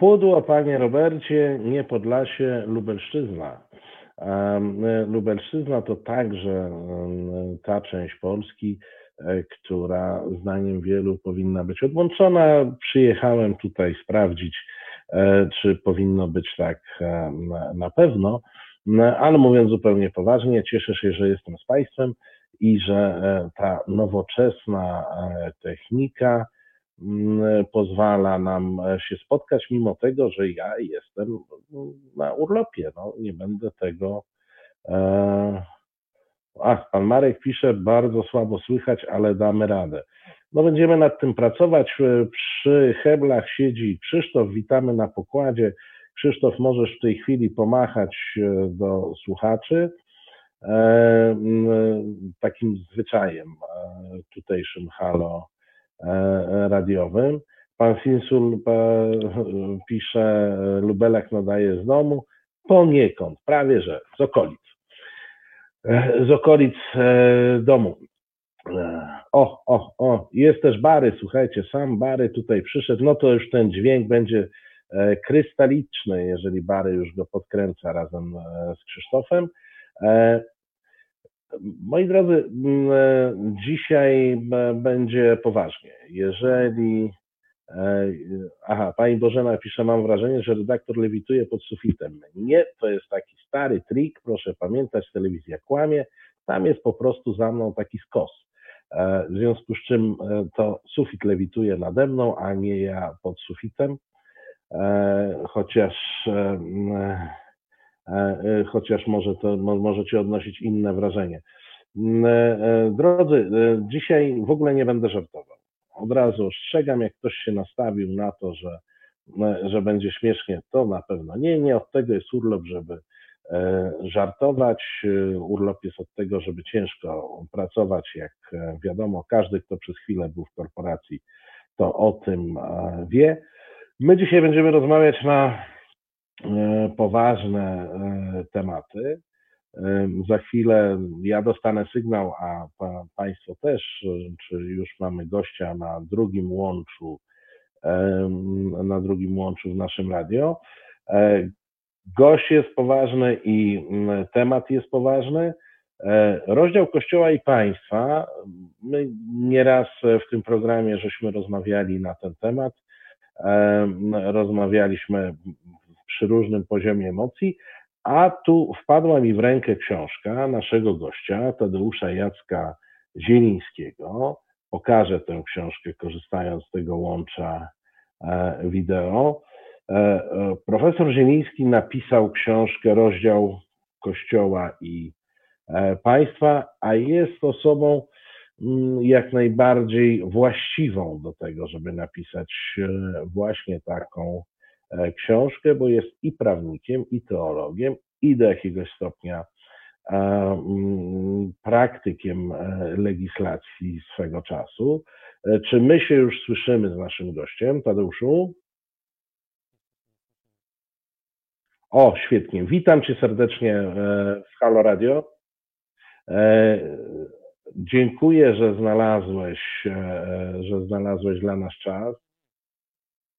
Pudło, panie Robercie, nie Podlasie, Lubelszczyzna. Lubelszczyzna to także ta część Polski, e, która zdaniem wielu powinna być odłączona. Przyjechałem tutaj sprawdzić, e, czy powinno być tak e, na pewno, ale mówiąc zupełnie poważnie, cieszę się, że jestem z Państwem i że ta nowoczesna technika, pozwala nam e, się spotkać, mimo tego, że ja jestem na urlopie. No, nie będę tego. E... Ach, pan Marek pisze, bardzo słabo słychać, ale damy radę. No będziemy nad tym pracować. E, przy heblach siedzi Krzysztof, witamy na pokładzie. Krzysztof, możesz w tej chwili pomachać do słuchaczy. Takim zwyczajem tutejszym halo radiowym. Pan Sinsul pisze, Lubelek nadaje z domu, poniekąd, prawie że z okolic. E, z okolic e, domu. O, o, o, jest też Bary, słuchajcie, sam Bary tutaj przyszedł, no to już ten dźwięk będzie krystaliczny, jeżeli Bary już go podkręca razem z Krzysztofem. Moi drodzy, e, dzisiaj będzie poważnie. Jeżeli. E, aha, pani Bożena pisze, mam wrażenie, że redaktor lewituje pod sufitem. Nie, to jest taki stary trik, proszę pamiętać, telewizja kłamie. Tam jest po prostu za mną taki skos. E, w związku z czym to sufit lewituje nade mną, a nie ja pod sufitem. Chociaż chociaż może to możecie odnosić inne wrażenie. Mm, e, drodzy, dzisiaj w ogóle nie będę żartował. Od razu ostrzegam, jak ktoś się nastawił na to, że, że będzie śmiesznie, to na pewno nie. Nie od tego jest urlop, żeby żartować. Urlop jest od tego, żeby ciężko pracować. Jak wiadomo, każdy, kto przez chwilę był w korporacji, to o tym wie. My dzisiaj będziemy rozmawiać na E, poważne e, tematy. E, za chwilę ja dostanę sygnał, a Państwo też, czy już mamy gościa na drugim łączu, na drugim łączu w naszym radio. Gość jest poważny i temat jest poważny. Rozdział Kościoła i Państwa. My nieraz w tym programie żeśmy rozmawiali na ten temat. Rozmawialiśmy przy różnym poziomie emocji, a tu wpadła mi w rękę książka naszego gościa, Tadeusza Jacka Zielińskiego. Pokażę tę książkę korzystając z tego łącza e, wideo. E, e, profesor Zieliński napisał książkę Rozdział Kościoła i Państwa, a jest osobą mm, jak najbardziej właściwą do tego, żeby napisać właśnie taką książkę, bo jest i prawnikiem, i teologiem, i do jakiegoś stopnia e, mm, praktykiem e, legislacji swego czasu. Czy my się już słyszymy z naszym gościem, Tadeuszu? O, świetnie. Witam Cię serdecznie w Halo Radio. Dziękuję, że znalazłeś, że znalazłeś dla nas czas.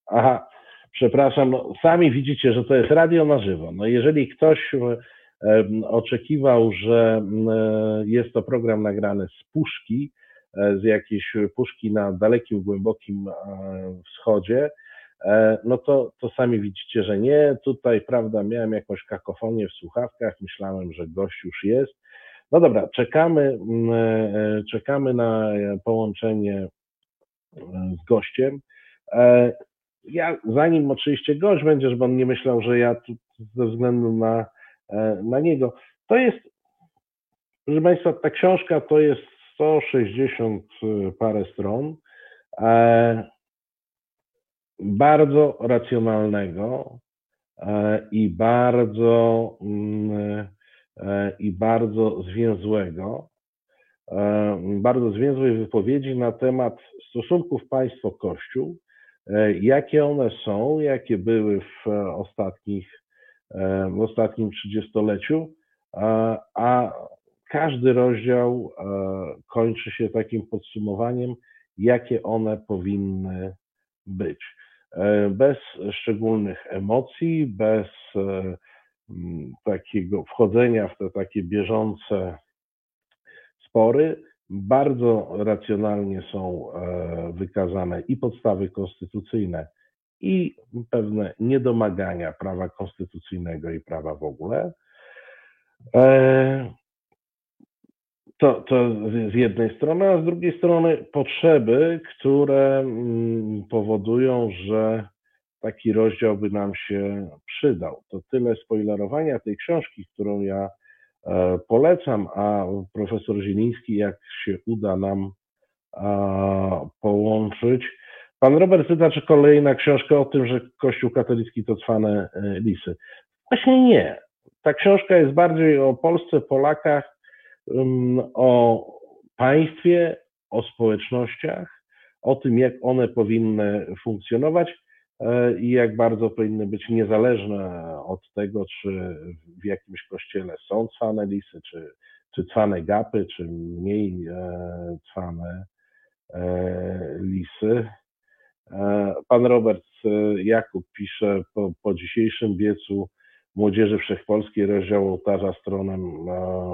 Aha, przepraszam, no, sami widzicie, że to jest radio na żywo. No jeżeli ktoś oczekiwał, że e, jest to program nagrany z puszki, e, z jakiejś puszki na dalekim, głębokim e, wschodzie, no to, to sami widzicie, że nie. Tutaj, prawda, miałem jakąś kakofonię w słuchawkach, myślałem, że gość już jest. No dobra, czekamy, czekamy na połączenie z gościem ja, zanim oczywiście gość będziesz, bo on nie myślał, że ja tu ze względu na, e, na niego, to jest, proszę Państwa, ta książka to jest 160 e, parę stron, e, bardzo racjonalnego i bardzo mm, i bardzo zwięzłego, bardzo zwięzłej wypowiedzi na temat stosunków państwo-kościół, E, jakie one są, jakie były w ostatnich, e, w ostatnim trzydziestoleciu, a każdy rozdział e, kończy się takim podsumowaniem, jakie one powinny być. bez szczególnych emocji, bez takiego wchodzenia w te takie bieżące spory. Bardzo racjonalnie są wykazane i podstawy konstytucyjne, i pewne niedomagania prawa konstytucyjnego i prawa w ogóle. E, to, to z jednej strony, a z drugiej strony potrzeby, które mm, powodują, że taki rozdział by nam się przydał. To tyle spoilerowania tej książki, którą ja e, polecam, a profesor Zieliński, jak się uda nam połączyć, Pan Robert pyta, czy kolejna książka o tym, że Kościół katolicki to cwane e, lisy. Właśnie nie. Ta książka jest bardziej o Polsce, Polakach, o państwie, o społecznościach, o tym, jak one powinny funkcjonować e, i jak bardzo powinny być niezależne od tego, czy w jakimś kościele są cwane lisy, czy, czy cwane gapy, czy mniej e, cwane lisy. E, pan Robert e, Jakub pisze po, po dzisiejszym wiecu Młodzieży Wszechpolskiej rozdział ołtarza stronem e,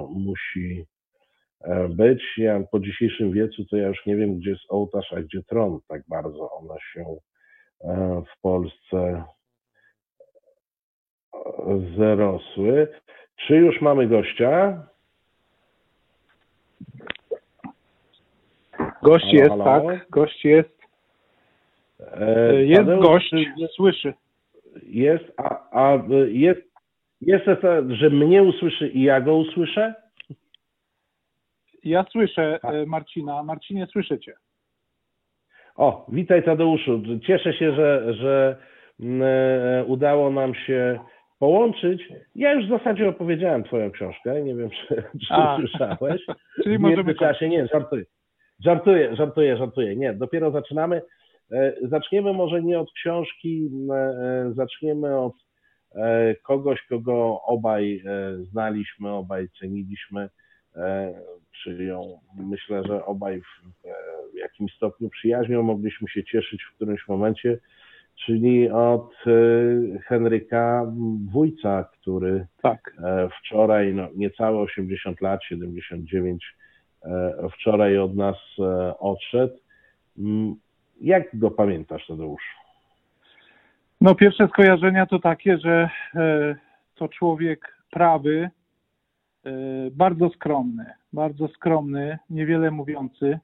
musi być. Ja po dzisiejszym wiecu to ja już nie wiem, gdzie jest ołtarz, a gdzie tron. Tak bardzo one się w Polsce zrosły. Czy już mamy gościa? Gość halo, jest, halo. tak. Gość jest. E, jest Tadeusz, gość, słyszy. Jest, a, a jest, jest to, że mnie usłyszy i ja go usłyszę? Ja słyszę. E, Marcina. Marcinie, słyszę cię. O, witaj Tadeuszu. Cieszę się, że, że e, udało nam się połączyć. Ja już w zasadzie opowiedziałem Twoją książkę. Nie wiem, czy, czy słyszałeś. Czyli w możemy... czasie. Nie, żartuję. Żartuję, żartuję, żartuję. Nie, dopiero zaczynamy. E, zaczniemy może nie od książki, e, zaczniemy od kogoś, kogo obaj znaliśmy, obaj ceniliśmy, ją myślę, że obaj w jakimś stopniu przyjaźnią mogliśmy się cieszyć w którymś momencie, czyli od Henryka Wójca, który tak. wczoraj, no niecałe 80 lat, 79, wczoraj od nas odszedł. Mm, jak go pamiętasz, Tadeusz? No pierwsze skojarzenia to takie, że e, to człowiek prawy, e, bardzo skromny, bardzo skromny, niewiele mówiący,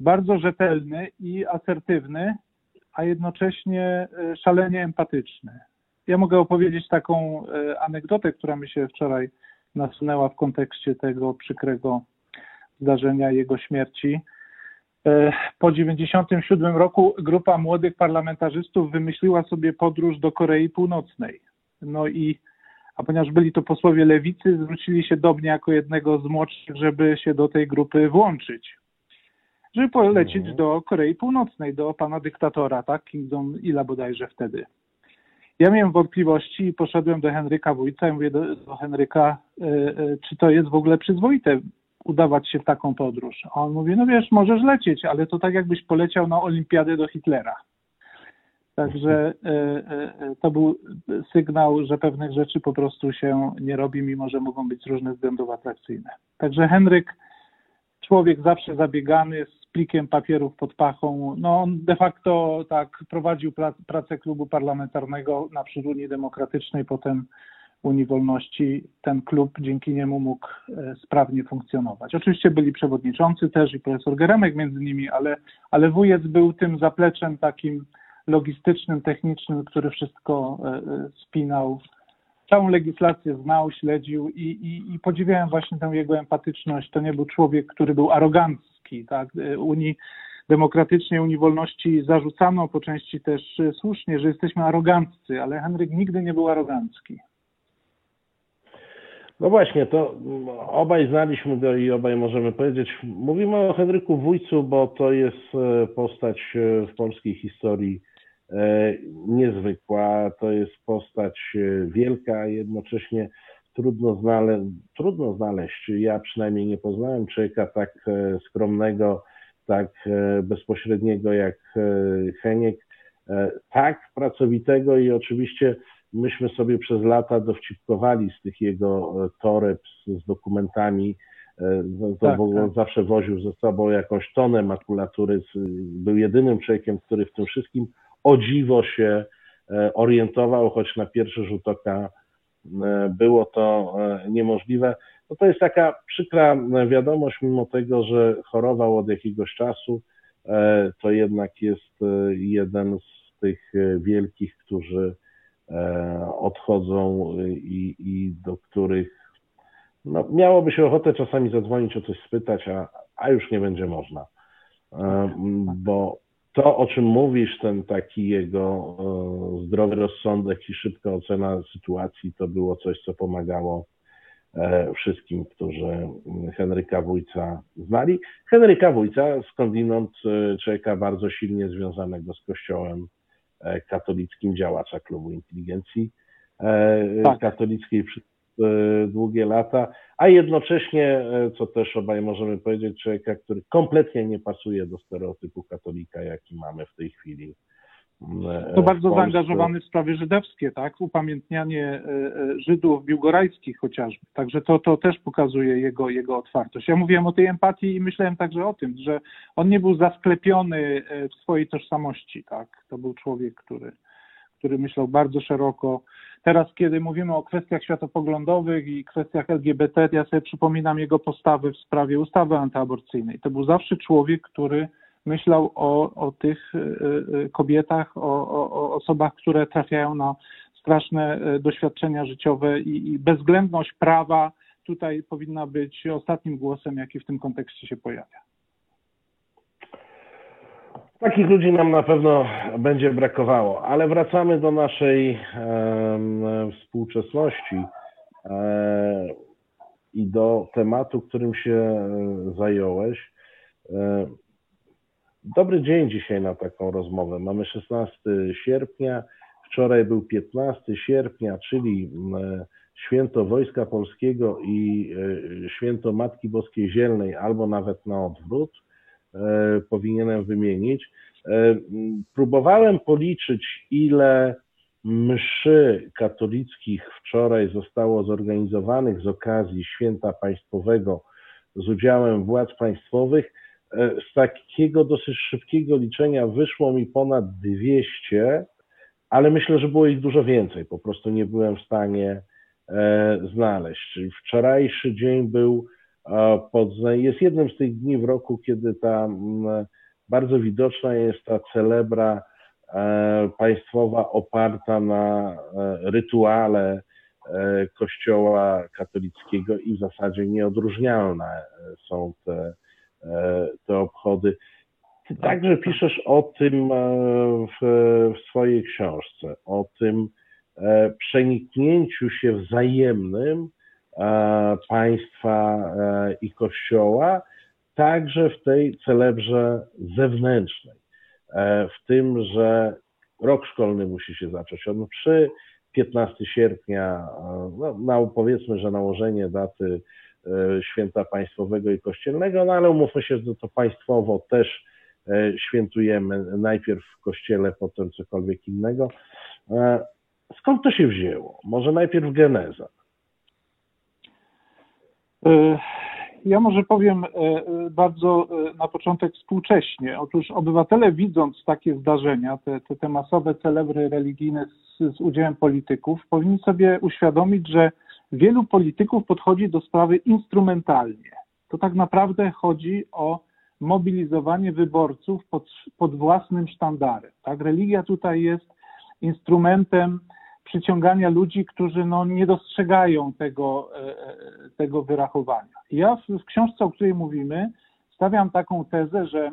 bardzo rzetelny i asertywny, a jednocześnie e, szalenie empatyczny. Ja mogę opowiedzieć taką anegdotę, która mi się wczoraj nasunęła w kontekście tego przykrego zdarzenia jego śmierci. E, po 1997 roku grupa młodych parlamentarzystów wymyśliła sobie podróż do Korei Północnej. No i, a ponieważ byli to posłowie lewicy, zwrócili się do mnie jako jednego z młodszych, żeby się do tej grupy włączyć. Żeby polecieć mhm. do Korei Północnej, do pana dyktatora, tak? Kim Jong-ila bodajże wtedy. Ja miałem wątpliwości i poszedłem do Henryka Wójca i mówię do, do Henryka, y, y, czy to jest w ogóle przyzwoite udawać się w taką podróż. A on mówi, no wiesz, możesz lecieć, ale to tak jakbyś poleciał na olimpiadę do Hitlera. Także e, e, e, to był sygnał, że pewnych rzeczy po prostu się nie robi, mimo że mogą być z różnych względów atrakcyjne. Także Henryk, człowiek zawsze zabiegany, z plikiem papierów pod pachą, no on de facto tak prowadził pracę klubu parlamentarnego naprzód Unii Demokratycznej, potem Unii Wolności ten klub dzięki niemu mógł sprawnie funkcjonować. Oczywiście byli przewodniczący też i profesor Geremek między nimi, ale, ale wujec był tym zapleczem takim logistycznym, technicznym, który wszystko e, e, spinał. Całą legislację znał, śledził i, i, i podziwiałem właśnie tę jego empatyczność. To nie był człowiek, który był arogancki. Tak? Unii Demokratycznej, Unii Wolności zarzucano po części też słusznie, że jesteśmy aroganccy, ale Henryk nigdy nie był arogancki. No właśnie, to obaj znaliśmy go i obaj możemy powiedzieć. Mówimy o Henryku Wójcu, bo to jest e, postać e, w polskiej historii e, niezwykła. To jest postać wielka, a jednocześnie trudno, znale trudno znaleźć. Ja przynajmniej nie poznałem człowieka tak skromnego, tak bezpośredniego jak Heniek, tak pracowitego i oczywiście myśmy sobie przez lata dowcipkowali z tych jego toreb z, z dokumentami, to tak, tak. zawsze woził ze sobą jakąś tonę makulatury, był jedynym człowiekiem, który w tym wszystkim o dziwo się orientował, choć na pierwszy rzut oka było to niemożliwe. No to jest taka przykra wiadomość, mimo tego, że chorował od jakiegoś czasu, e, to jednak jest e, jeden z tych e, wielkich, którzy odchodzą i, i do których no, miałoby się ochotę czasami zadzwonić o coś spytać, a, a już nie będzie można. Bo to, o czym mówisz, ten taki jego zdrowy rozsądek i szybka ocena sytuacji, to było coś, co pomagało E, wszystkim, którzy Henryka Wójca znali. Henryka Wójca skądinąd e, człowieka bardzo silnie związanego z kościołem e, katolickim, działacza klubu inteligencji tak. katolickiej przez długie lata, a jednocześnie, co też obaj możemy powiedzieć, człowieka, który kompletnie nie pasuje do stereotypu katolika, jaki mamy w tej chwili E, to bardzo zaangażowany w sprawy żydowskie, tak? Upamiętnianie e, e, Żydów biłgorajskich chociażby. Także to, to też pokazuje jego, jego otwartość. Ja mówiłem o tej empatii i myślałem także o tym, że on nie był zasklepiony w swojej tożsamości, tak? To był człowiek, który, który myślał bardzo szeroko. Teraz, kiedy mówimy o kwestiach światopoglądowych i kwestiach LGBT, ja sobie przypominam jego postawy w sprawie ustawy antyaborcyjnej. To był zawsze człowiek, który myślał o, o tych e, e, kobietach, o, o, osobach, które trafiają na straszne e, doświadczenia życiowe i, i bezwzględność prawa tutaj powinna być ostatnim głosem, jaki w tym kontekście się pojawia. Takich ludzi nam na pewno będzie brakowało, ale wracamy do naszej e, współczesności e, i do tematu, którym się zająłeś. E, Dobry dzień dzisiaj na taką rozmowę. Mamy 16 sierpnia, wczoraj był 15 sierpnia, czyli e, święto Wojska Polskiego i e, święto Matki Boskiej Zielnej, albo nawet na odwrót, e, powinienem wymienić. Próbowałem policzyć, ile mszy katolickich wczoraj zostało zorganizowanych z okazji święta państwowego z udziałem władz państwowych E, z takiego dosyć szybkiego liczenia wyszło mi ponad 200, ale myślę, że było ich dużo więcej. Po prostu nie byłem w stanie e, znaleźć. Wczorajszy dzień był e, pod, jest jednym z tych dni w roku, kiedy ta bardzo widoczna jest ta celebra państwowa oparta na rytuale Kościoła katolickiego i w zasadzie nieodróżnialne są te E, te obchody. Ty także piszesz o tym e, w, w swojej książce, o tym e, przeniknięciu się wzajemnym państwa i kościoła, także w tej celebrze zewnętrznej. W tym, że rok szkolny musi się zacząć od mszy, 15 sierpnia, no, na, powiedzmy, że nałożenie daty E, święta państwowego i kościelnego, no ale umówmy się, że to państwowo też e, świętujemy najpierw w kościele, potem cokolwiek innego. E, skąd to się wzięło? Może najpierw geneza. Ja może powiem bardzo na początek współcześnie. Otóż obywatele widząc takie zdarzenia, te, te, te masowe celebry religijne z, z udziałem polityków, powinni sobie uświadomić, że wielu polityków podchodzi do sprawy instrumentalnie. To tak naprawdę chodzi o mobilizowanie wyborców pod, pod własnym sztandarem. Tak? Religia tutaj jest instrumentem przyciągania ludzi, którzy no, nie dostrzegają tego, e, e, tego wyrachowania. Ja w, w książce, o której mówimy, stawiam taką tezę, że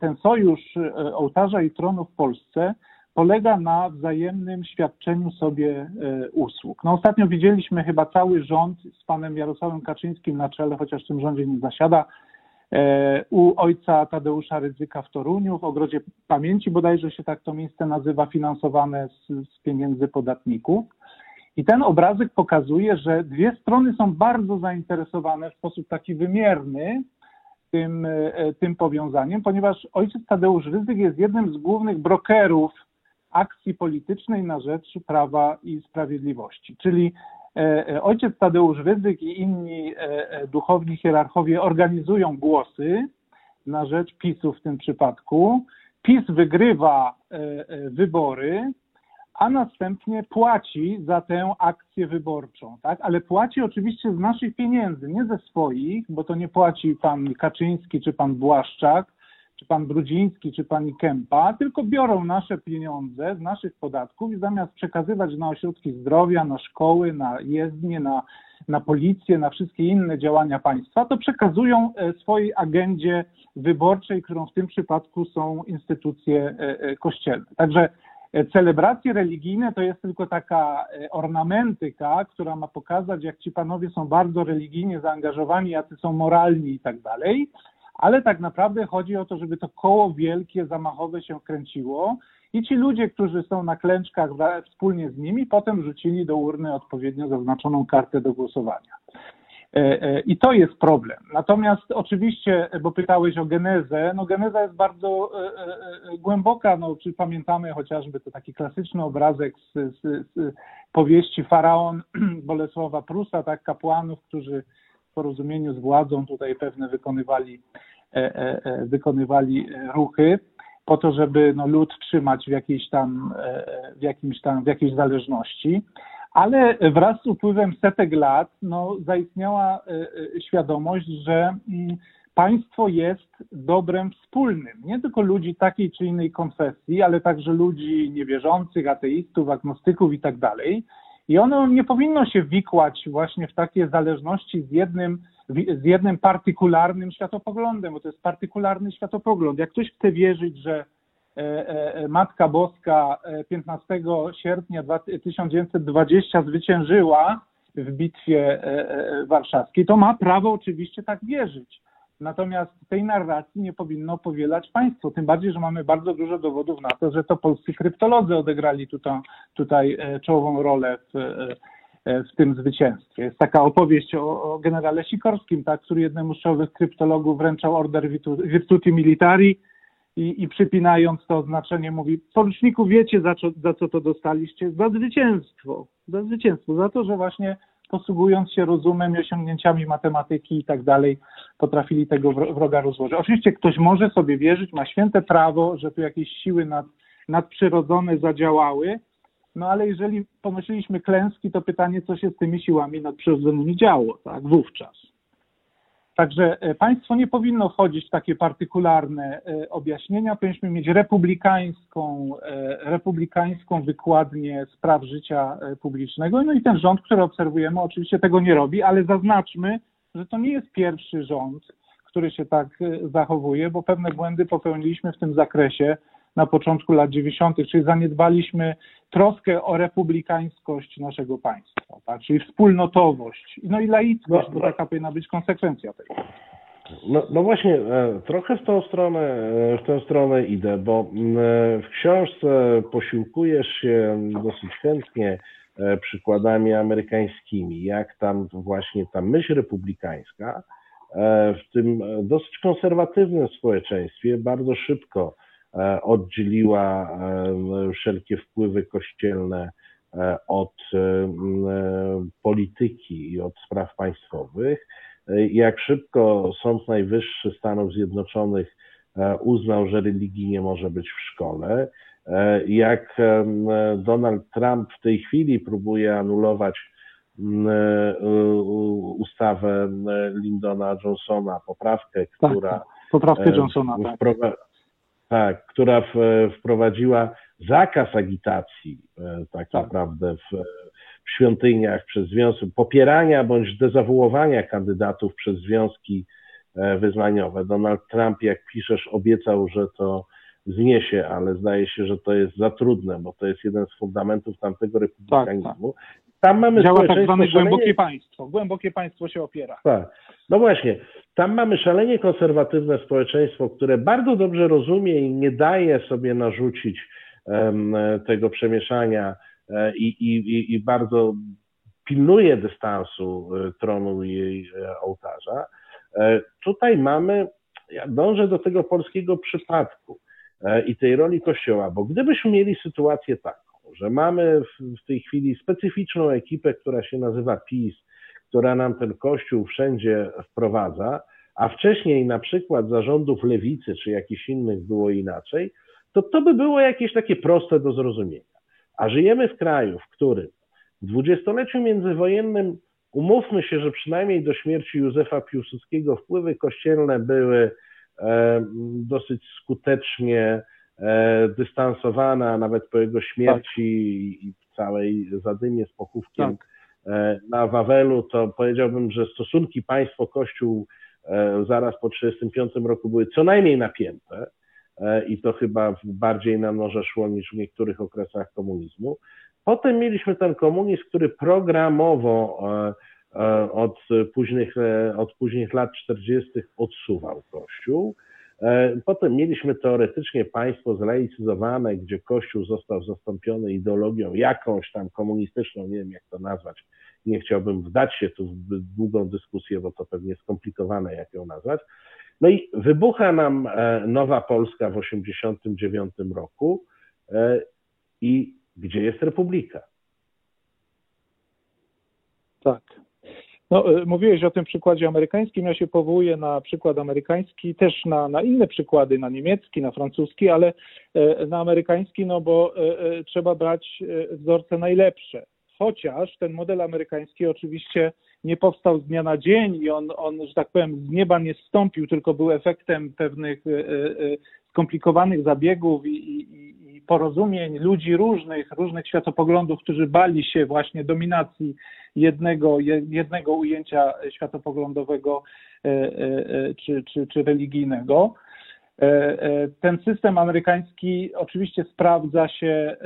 ten sojusz e, ołtarza i tronu w Polsce polega na wzajemnym świadczeniu sobie usług. No ostatnio widzieliśmy chyba cały rząd z panem Jarosławem Kaczyńskim na czele, chociaż w tym rządzie nie zasiada, u ojca Tadeusza Rydzyka w Toruniu, w Ogrodzie Pamięci bodajże się tak to miejsce nazywa, finansowane z, z pieniędzy podatników. I ten obrazek pokazuje, że dwie strony są bardzo zainteresowane w sposób taki wymierny tym, e, tym powiązaniem, ponieważ ojciec Tadeusz Rydzyk jest jednym z głównych brokerów akcji politycznej na rzecz prawa i sprawiedliwości. Czyli ojciec Tadeusz Rydzyk i inni duchowni hierarchowie organizują głosy na rzecz PiSu w tym przypadku. PiS wygrywa wybory, a następnie płaci za tę akcję wyborczą, tak? Ale płaci oczywiście z naszych pieniędzy, nie ze swoich, bo to nie płaci pan Kaczyński czy pan Błaszczak, czy pan Brudziński, czy pani Kępa, tylko biorą nasze pieniądze z naszych podatków i zamiast przekazywać na ośrodki zdrowia, na szkoły, na jezdnie, na, na policję, na wszystkie inne działania państwa, to przekazują e, swojej agendzie wyborczej, którą w tym przypadku są instytucje e, e, kościelne. Także celebracje religijne to jest tylko taka ornamentyka, która ma pokazać, jak ci panowie są bardzo religijnie zaangażowani, jacy są moralni i tak dalej ale tak naprawdę chodzi o to, żeby to koło wielkie, zamachowe się kręciło i ci ludzie, którzy są na klęczkach wspólnie z nimi, potem rzucili do urny odpowiednio zaznaczoną kartę do głosowania. E, e, I to jest problem. Natomiast oczywiście, bo pytałeś o genezę, no geneza jest bardzo e, głęboka, no, czy pamiętamy chociażby to taki klasyczny obrazek z, z, z powieści Faraon Bolesława Prusa, tak, kapłanów, którzy w porozumieniu z władzą tutaj pewne wykonywali, e, e, e, wykonywali ruchy po to, żeby no, lud trzymać w jakiejś tam, w jakimś tam, w jakiejś zależności. Ale wraz z upływem setek lat no, zaistniała świadomość, że mm, państwo jest dobrem wspólnym. Nie tylko ludzi takiej czy innej konfesji, ale także ludzi niewierzących, ateistów, agnostyków i tak dalej. I ono nie powinno się wikłać właśnie w takie zależności z jednym, z jednym partykularnym światopoglądem, bo to jest partykularny światopogląd. Jak ktoś chce wierzyć, że e, e, Matka Boska 15 e, sierpnia 1920 zwyciężyła w bitwie warszawskiej, to ma prawo oczywiście tak wierzyć. Natomiast tej narracji nie powinno powielać państwo, tym bardziej, że mamy bardzo dużo dowodów na to, że to polscy kryptolodzy odegrali tutaj, tutaj e, czołową rolę w, e, w tym zwycięstwie. Jest taka opowieść o, o generale Sikorskim, tak, który jednemu z czołowych kryptologów wręczał order Virtuti Militari i, i przypinając to oznaczenie mówi, poruczniku wiecie za co, za co to dostaliście? Za zwycięstwo, za zwycięstwo, za to, że właśnie posługując się rozumem i osiągnięciami matematyki i tak dalej, potrafili tego wroga rozłożyć. Oczywiście ktoś może sobie wierzyć, ma święte prawo, że tu jakieś siły nad, nadprzyrodzone zadziałały, no ale jeżeli ponosiliśmy klęski, to pytanie, co się z tymi siłami nadprzyrodzonymi działo, tak, wówczas. Także e, państwo nie powinno wchodzić w takie partykularne e, objaśnienia. Powinniśmy mieć republikańską, e, republikańską wykładnię spraw życia publicznego. No i ten rząd, który obserwujemy, oczywiście tego nie robi, ale zaznaczmy, że to nie jest pierwszy rząd, który się tak zachowuje, bo pewne błędy popełniliśmy w tym zakresie na początku lat 90., czyli zaniedbaliśmy troskę o republikańskość naszego państwa, tak? czyli wspólnotowość, no i laickość, no, bo taka powinna być konsekwencja tego. No, no właśnie, e, trochę w tą stronę, e, w tę stronę idę, bo w książce posiłkujesz się dosyć chętnie e, przykładami amerykańskimi, jak tam właśnie ta myśl republikańska w tym dosyć konserwatywnym społeczeństwie bardzo szybko E, oddzieliła e, wszelkie wpływy kościelne e, od polityki i od spraw państwowych. Jak szybko Sąd Najwyższy Stanów Zjednoczonych uznał, że religii nie może być w szkole. Jak Donald Trump w tej chwili próbuje anulować ustawę Lyndona Johnsona, poprawkę, tak, która. Tak, poprawkę Johnsona, tak tak, która w, wprowadziła zakaz agitacji e, tak, tak. naprawdę w, w świątyniach przez związki, popierania bądź dezawuowania kandydatów przez związki e, wyznaniowe. Donald Trump, jak piszesz, obiecał, że to zniesie, ale zdaje się, że to jest za trudne, bo to jest jeden z fundamentów tamtego republikanizmu. Tak, tak. Tam mamy Działa tak zwane głębokie państwo. Głębokie państwo się opiera. Tak. No właśnie, tam mamy szalenie konserwatywne społeczeństwo, które bardzo dobrze rozumie i nie daje sobie narzucić um, tego przemieszania e, i, i, i bardzo pilnuje dystansu e, tronu i jej e, ołtarza. Tutaj mamy, ja dążę do tego polskiego przypadku. i tej roli Kościoła, bo gdybyśmy mieli sytuację taką, że mamy w tej chwili specyficzną ekipę, która się nazywa PiS, która nam ten Kościół wszędzie wprowadza, a wcześniej na przykład zarządów lewicy czy jakichś innych było inaczej, to to by było jakieś takie proste do zrozumienia. A żyjemy w kraju, w którym w dwudziestoleciu międzywojennym umówmy się, że przynajmniej do śmierci Józefa Piłsudskiego wpływy kościelne były e, dosyć skutecznie e, dystansowane, a nawet po jego śmierci tak. i całej zadymie z pochówkiem tak. e, na Wawelu, to powiedziałbym, że stosunki państwo-kościół e, zaraz po 1935 roku były co najmniej napięte. I to chyba bardziej na noże szło niż w niektórych okresach komunizmu. Potem mieliśmy ten komunizm, który programowo od późnych, od późnych lat 40. odsuwał Kościół. Potem mieliśmy teoretycznie państwo zlaicyzowane, gdzie Kościół został zastąpiony ideologią jakąś tam komunistyczną, nie wiem jak to nazwać. Nie chciałbym wdać się tu w długą dyskusję, bo to pewnie skomplikowane, jak ją nazwać. No i wybucha nam e, Nowa Polska w 1989 roku e, i gdzie jest Republika? Tak. No, e, mówiłeś o tym przykładzie amerykańskim, ja się powołuję na przykład amerykański, też na, na inne przykłady, na niemiecki, na francuski, ale na amerykański, no bo trzeba brać wzorce najlepsze. Chociaż ten model amerykański oczywiście nie powstał z dnia na dzień i on, on, że tak powiem, z nieba nie zstąpił, tylko był efektem pewnych e, e, skomplikowanych zabiegów i, i, i porozumień ludzi różnych, różnych światopoglądów, którzy bali się właśnie dominacji jednego, jednego ujęcia światopoglądowego e, czy, czy, czy religijnego. E, e, ten system amerykański oczywiście sprawdza się, e,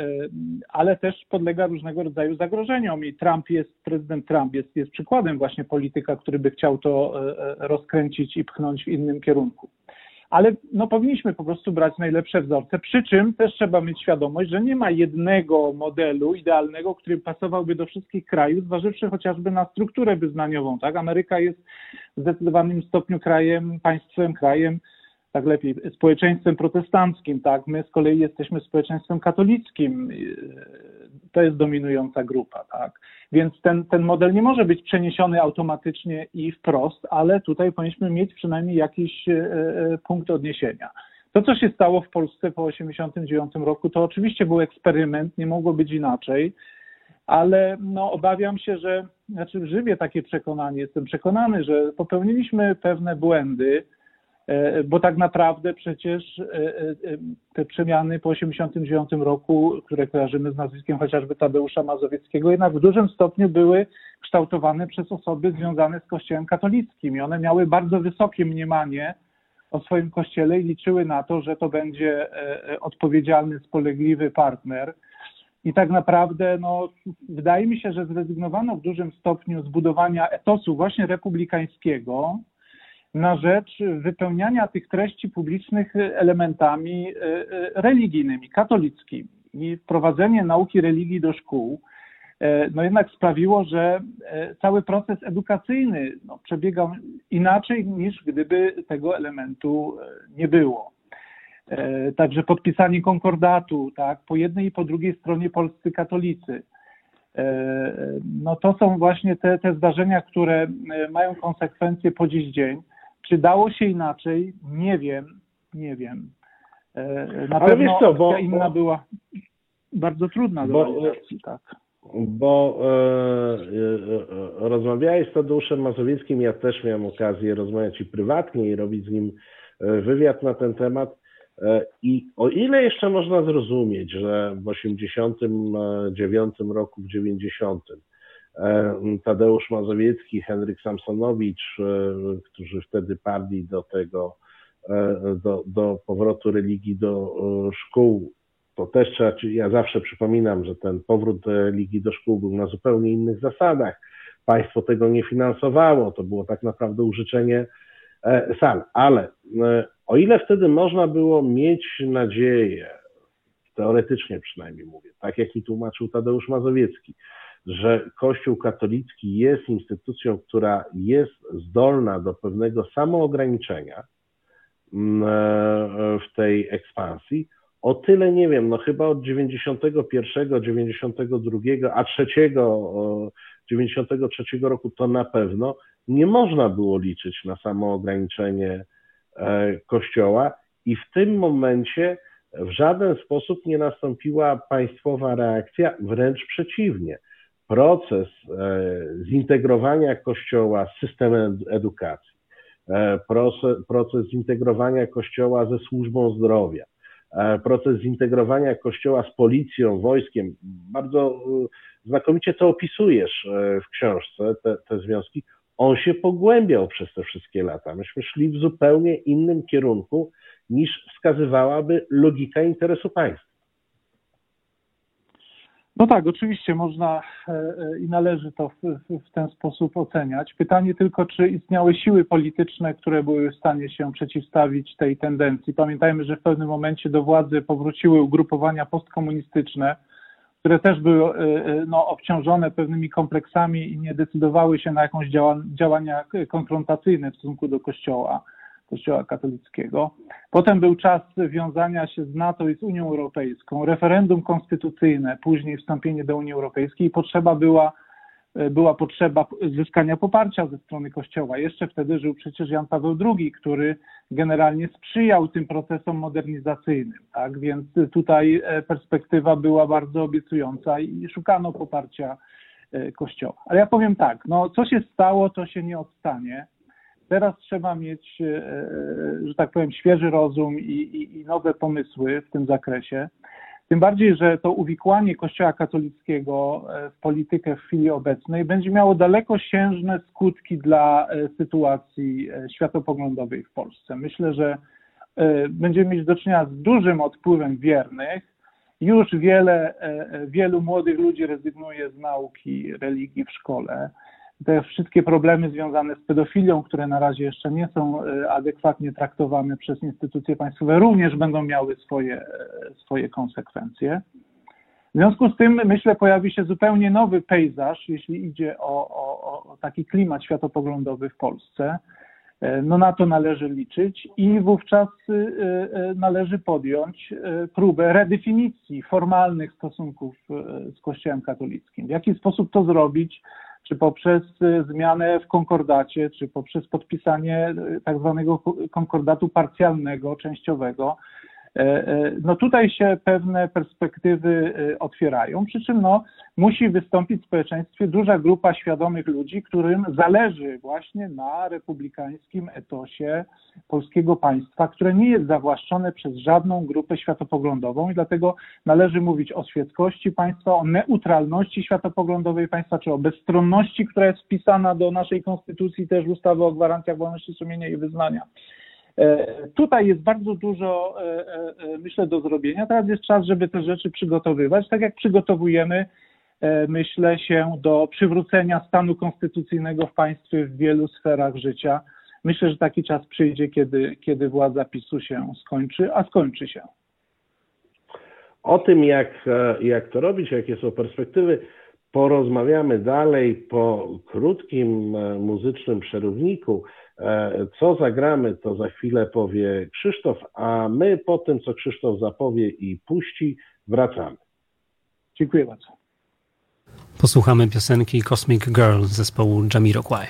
ale też podlega różnego rodzaju zagrożeniom i Trump jest, prezydent Trump jest, jest przykładem właśnie polityka, który by chciał to rozkręcić i pchnąć w innym kierunku. Ale no, powinniśmy po prostu brać najlepsze wzorce, przy czym też trzeba mieć świadomość, że nie ma jednego modelu idealnego, który pasowałby do wszystkich krajów, zważywszy chociażby na strukturę wyznaniową. Tak? Ameryka jest w zdecydowanym stopniu krajem, państwem, krajem tak lepiej, społeczeństwem protestanckim, tak? My z kolei jesteśmy społeczeństwem katolickim. To jest dominująca grupa, tak? Więc ten, ten model nie może być przeniesiony automatycznie i wprost, ale tutaj powinniśmy mieć przynajmniej jakiś e, e punkt odniesienia. To, co się stało w Polsce po 1989 roku, to oczywiście był eksperyment, nie mogło być inaczej, ale no, obawiam się, że, znaczy żywię takie przekonanie, jestem przekonany, że popełniliśmy pewne błędy, E, bo tak naprawdę przecież e, e, te przemiany po 1989 roku, które kojarzymy z nazwiskiem chociażby Tadeusza Mazowieckiego, jednak w dużym stopniu były kształtowane przez osoby związane z Kościołem katolickim i one miały bardzo wysokie mniemanie o swoim kościele i liczyły na to, że to będzie odpowiedzialny, spolegliwy partner. I tak naprawdę, no, wydaje mi się, że zrezygnowano w dużym stopniu z budowania etosu właśnie republikańskiego, na rzecz wypełniania tych treści publicznych elementami e, e, religijnymi, katolickimi. I wprowadzenie nauki religii do szkół e, no jednak sprawiło, że cały proces edukacyjny no, przebiegał inaczej niż gdyby tego elementu nie było. Także podpisanie konkordatu, tak, po jednej i po drugiej stronie polscy katolicy. No to są właśnie te, te zdarzenia, które mają konsekwencje po dziś dzień. Czy dało się inaczej? Nie wiem, nie wiem. E, na Ale pewno co, bo, inna bo, była bardzo trudna do realizacji, tak. Bo e, e, rozmawiałeś z Tadeuszem Mazowieckim, ja też miałem okazję rozmawiać i prywatnie i robić z nim e, wywiad na ten temat. I o ile jeszcze można zrozumieć, że w 89 roku, w 90 E, Tadeusz Mazowiecki, Henryk Samsonowicz, e, którzy wtedy padli do tego, e, do, do powrotu religii do szkół. To też trzeba, ja zawsze przypominam, że ten powrót religii do szkół był na zupełnie innych zasadach. Państwo tego nie finansowało, to było tak naprawdę użyczenie sal. Ale o ile wtedy można było mieć nadzieję, teoretycznie przynajmniej mówię, tak jak mi tłumaczył Tadeusz Mazowiecki, że Kościół katolicki jest instytucją, która jest zdolna do pewnego samoograniczenia, mm, w tej ekspansji. O tyle nie wiem, no chyba od 91, 92, a 3, 93 roku to na pewno nie można było liczyć na samo ograniczenie Kościoła i w tym momencie w żaden sposób nie nastąpiła państwowa reakcja, wręcz przeciwnie. Proces e, zintegrowania Kościoła z systemem edukacji, e, proces zintegrowania Kościoła ze służbą zdrowia, e, proces zintegrowania Kościoła z policją, wojskiem, bardzo znakomicie to opisujesz w książce, te, te związki, on się pogłębiał przez te wszystkie lata. Myśmy szli w zupełnie innym kierunku niż wskazywałaby logika interesu państwa. No tak, oczywiście można e, e, i należy to w, w, ten sposób oceniać. Pytanie tylko, czy istniały siły polityczne, które były w stanie się przeciwstawić tej tendencji. Pamiętajmy, że w pewnym momencie do władzy powróciły ugrupowania postkomunistyczne, które też były e, no, obciążone pewnymi kompleksami i nie decydowały się na jakąś działania konfrontacyjne w stosunku do Kościoła. Kościoła katolickiego. Potem był czas wiązania się z NATO i z Unią Europejską, referendum konstytucyjne, później wstąpienie do Unii Europejskiej i potrzeba była, była potrzeba zyskania poparcia ze strony Kościoła. Jeszcze wtedy żył przecież Jan Paweł II, który generalnie sprzyjał tym procesom modernizacyjnym. Tak? Więc tutaj e, perspektywa była bardzo obiecująca i szukano poparcia e, Kościoła. Ale ja powiem tak, no co się stało, to się nie odstanie. Teraz trzeba mieć, e, e, że tak powiem, świeży rozum i, i, i nowe pomysły w tym zakresie. Tym bardziej, że to uwikłanie Kościoła katolickiego e, w politykę w chwili obecnej będzie miało dalekosiężne skutki dla sytuacji światopoglądowej w Polsce. Myślę, że będziemy mieć do czynienia z dużym odpływem wiernych. Już wiele, wielu młodych ludzi rezygnuje z nauki religii w szkole te wszystkie problemy związane z pedofilią, które na razie jeszcze nie są e, adekwatnie traktowane przez instytucje państwowe, również będą miały swoje, e, swoje konsekwencje. W związku z tym, myślę, pojawi się zupełnie nowy pejzaż, jeśli idzie o, o, o taki klimat światopoglądowy w Polsce. E, no na to należy liczyć i wówczas należy podjąć próbę redefinicji formalnych stosunków z Kościołem katolickim. W jaki sposób to zrobić? Czy poprzez y, zmianę w konkordacie, czy poprzez podpisanie y, tak zwanego konkordatu parcjalnego, częściowego, no tutaj się pewne perspektywy e, otwierają, przy czym no, musi wystąpić w społeczeństwie duża grupa świadomych ludzi, którym zależy właśnie na republikańskim etosie polskiego państwa, które nie jest zawłaszczone przez żadną grupę światopoglądową i dlatego należy mówić o świeckości państwa, o neutralności światopoglądowej państwa, czy o bezstronności, która jest wpisana do naszej konstytucji, też ustawy o gwarancjach wolności sumienia i wyznania. E, tutaj jest bardzo dużo, e, e, myślę, do zrobienia. Teraz jest czas, żeby te rzeczy przygotowywać, tak jak przygotowujemy, myślę, się do przywrócenia stanu konstytucyjnego w państwie w wielu sferach życia. Myślę, że taki czas przyjdzie, kiedy, kiedy władza PiSu się skończy, a skończy się. O tym, jak, jak to robić, jakie są perspektywy, porozmawiamy dalej po krótkim muzycznym przerywniku. E, co zagramy, to za chwilę powie Krzysztof, a my po tym, co Krzysztof zapowie i puści, wracamy. Dziękuję bardzo. Posłuchamy piosenki Cosmic Girl zespołu Jamiroquai.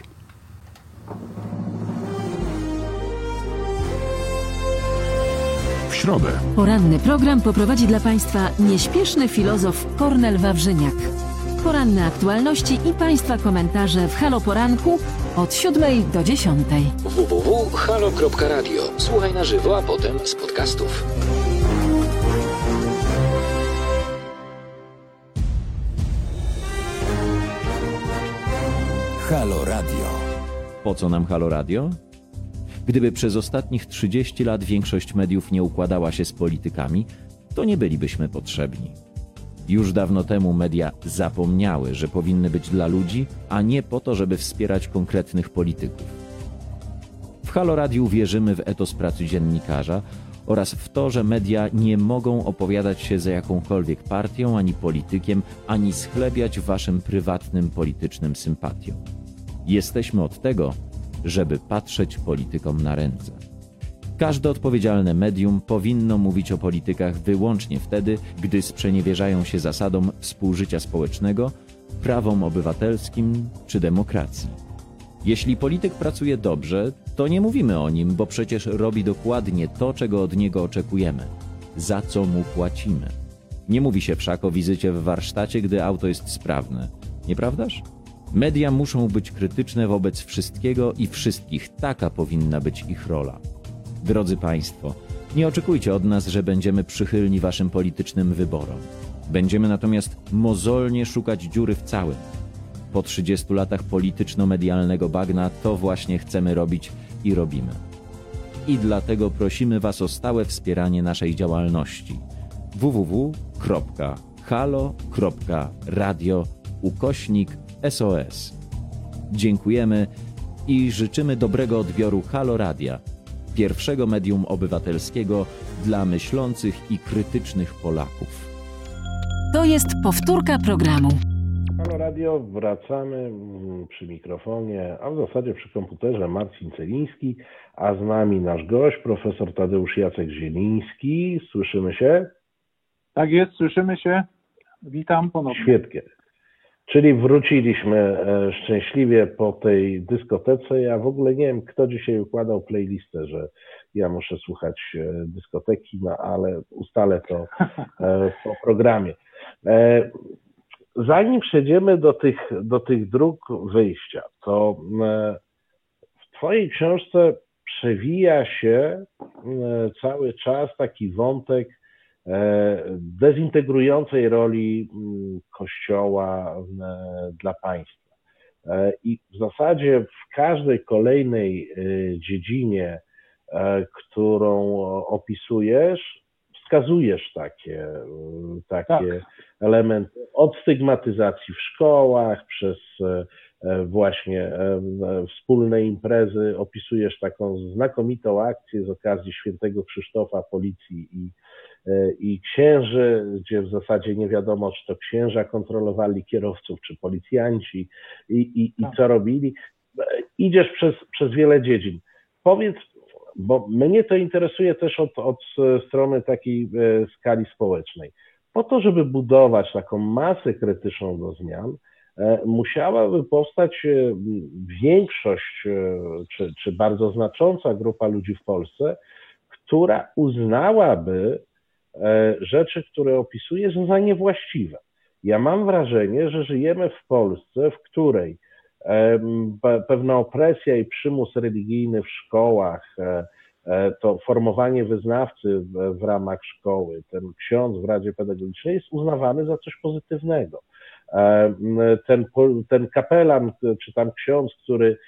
W środę. Poranny program poprowadzi dla Państwa nieśpieszny filozof Kornel Wawrzyniak. Poranne aktualności i Państwa komentarze w Halo Poranku od 7 do 10. www.halo.radio. Słuchaj na żywo, a potem z podcastów. Halo Radio. Po co nam Halo Radio? Gdyby przez ostatnich 30 lat większość mediów nie układała się z politykami, to nie bylibyśmy potrzebni. Już dawno temu media zapomniały, że powinny być dla ludzi, a nie po to, żeby wspierać konkretnych polityków. W Halo Radiu wierzymy w etos pracy dziennikarza oraz w to, że media nie mogą opowiadać się za jakąkolwiek partią ani politykiem, ani schlebiać waszym prywatnym politycznym sympatiom. Jesteśmy od tego, żeby patrzeć politykom na ręce. Każde odpowiedzialne medium powinno mówić o politykach wyłącznie wtedy, gdy sprzeniewierzają się zasadom współżycia społecznego, prawom obywatelskim czy demokracji. Jeśli polityk pracuje dobrze, to nie mówimy o nim, bo przecież robi dokładnie to, czego od niego oczekujemy, za co mu płacimy. Nie mówi się wszak o wizycie w warsztacie, gdy auto jest sprawne. Nieprawdaż? Media muszą być krytyczne wobec wszystkiego i wszystkich. Taka powinna być ich rola. Drodzy Państwo, nie oczekujcie od nas, że będziemy przychylni Waszym politycznym wyborom. Będziemy natomiast mozolnie szukać dziury w całym. Po 30 latach polityczno-medialnego bagna to właśnie chcemy robić i robimy. I dlatego prosimy Was o stałe wspieranie naszej działalności www.halo.radio ukośnik SOS. Dziękujemy i życzymy dobrego odbioru Halo Radia, pierwszego medium obywatelskiego dla myślących i krytycznych Polaków. To jest powtórka programu. Halo Radio, wracamy przy mikrofonie, a w zasadzie przy komputerze Marcin Celiński, a z nami nasz gość, profesor Tadeusz Jacek Zieliński. Słyszymy się? Tak jest, słyszymy się. Witam ponownie. Świetnie. Czyli wróciliśmy e, szczęśliwie po tej dyskotece. Ja w ogóle nie wiem, kto dzisiaj układał playlistę, że ja muszę słuchać e, dyskoteki, no ale ustalę to e, po programie. Zanim przejdziemy do tych, do tych dróg wyjścia, to w Twojej książce przewija się cały czas taki wątek dezintegrującej roli mm, Kościoła e, dla państwa. E, I w zasadzie w każdej kolejnej dziedzinie, którą opisujesz, wskazujesz takie, takie tak. elementy od stygmatyzacji w szkołach, przez właśnie wspólne imprezy, opisujesz taką znakomitą akcję z okazji świętego Krzysztofa Policji i i księży, gdzie w zasadzie nie wiadomo, czy to księża kontrolowali kierowców, czy policjanci i, i, i tak. co robili. Idziesz przez, przez wiele dziedzin. Powiedz, bo mnie to interesuje też od, od strony takiej e, skali społecznej. Po to, żeby budować taką masę krytyczną do zmian, e, musiałaby powstać e, większość, czy, czy bardzo znacząca grupa ludzi w Polsce, która uznałaby E, rzeczy, które opisujesz, za niewłaściwe. Ja mam wrażenie, że żyjemy w Polsce, w której pewna opresja i przymus religijny w szkołach, e, e, to formowanie wyznawcy w ramach szkoły, ten ksiądz w Radzie Pedagogicznej jest uznawany za coś pozytywnego. Ten, ten kapelan, czy tam ksiądz, który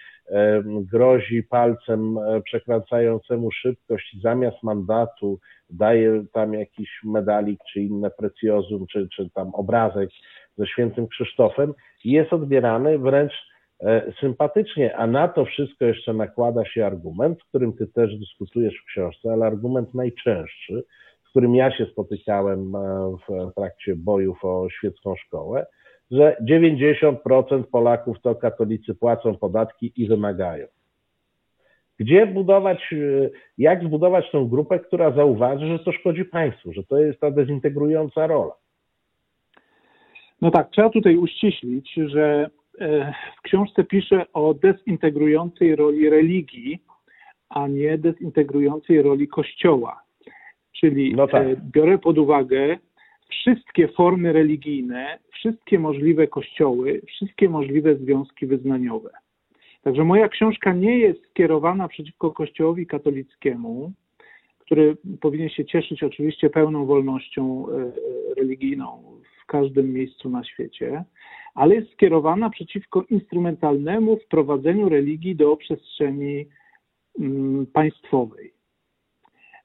grozi palcem przekręcającemu szybkość zamiast mandatu daje tam jakiś medalik, czy inne precjozum, czy, czy tam obrazek ze świętym Krzysztofem jest odbierany wręcz e, sympatycznie, a na to wszystko jeszcze nakłada się argument, w którym ty też dyskutujesz w książce, ale argument najczęstszy, z którym ja się spotykałem e, w trakcie bojów o świecką szkołę, że 90% Polaków to katolicy płacą podatki i wymagają. Gdzie budować, e, jak zbudować tą grupę, która zauważy, że to szkodzi państwu, że to jest ta dezintegrująca rola? No tak, trzeba tutaj uściślić, że e, w książce piszę o dezintegrującej roli religii, a nie dezintegrującej roli Kościoła. Czyli no tak. E, biorę pod uwagę wszystkie formy religijne, wszystkie możliwe kościoły, wszystkie możliwe związki wyznaniowe. Także moja książka nie jest skierowana przeciwko Kościołowi katolickiemu, który powinien się cieszyć oczywiście pełną wolnością e, religijną w każdym miejscu na świecie, ale jest skierowana przeciwko instrumentalnemu wprowadzeniu religii do przestrzeni mm, państwowej.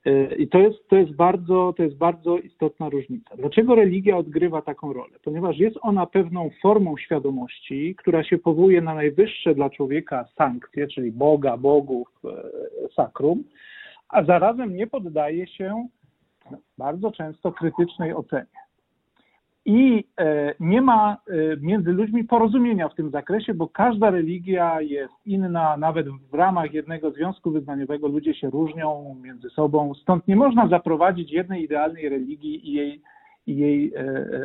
E, I to jest, to, jest bardzo, to jest bardzo istotna różnica. Dlaczego religia odgrywa taką rolę? Ponieważ jest ona pewną formą świadomości, która się powołuje na najwyższe dla człowieka sankcje, czyli Boga, bogów, e, sakrum, a zarazem nie poddaje się bardzo często krytycznej ocenie. I e, nie ma e, między ludźmi porozumienia w tym zakresie, bo każda religia jest inna, nawet w ramach jednego związku wyznaniowego ludzie się różnią między sobą, stąd nie można zaprowadzić jednej idealnej religii i jej, i jej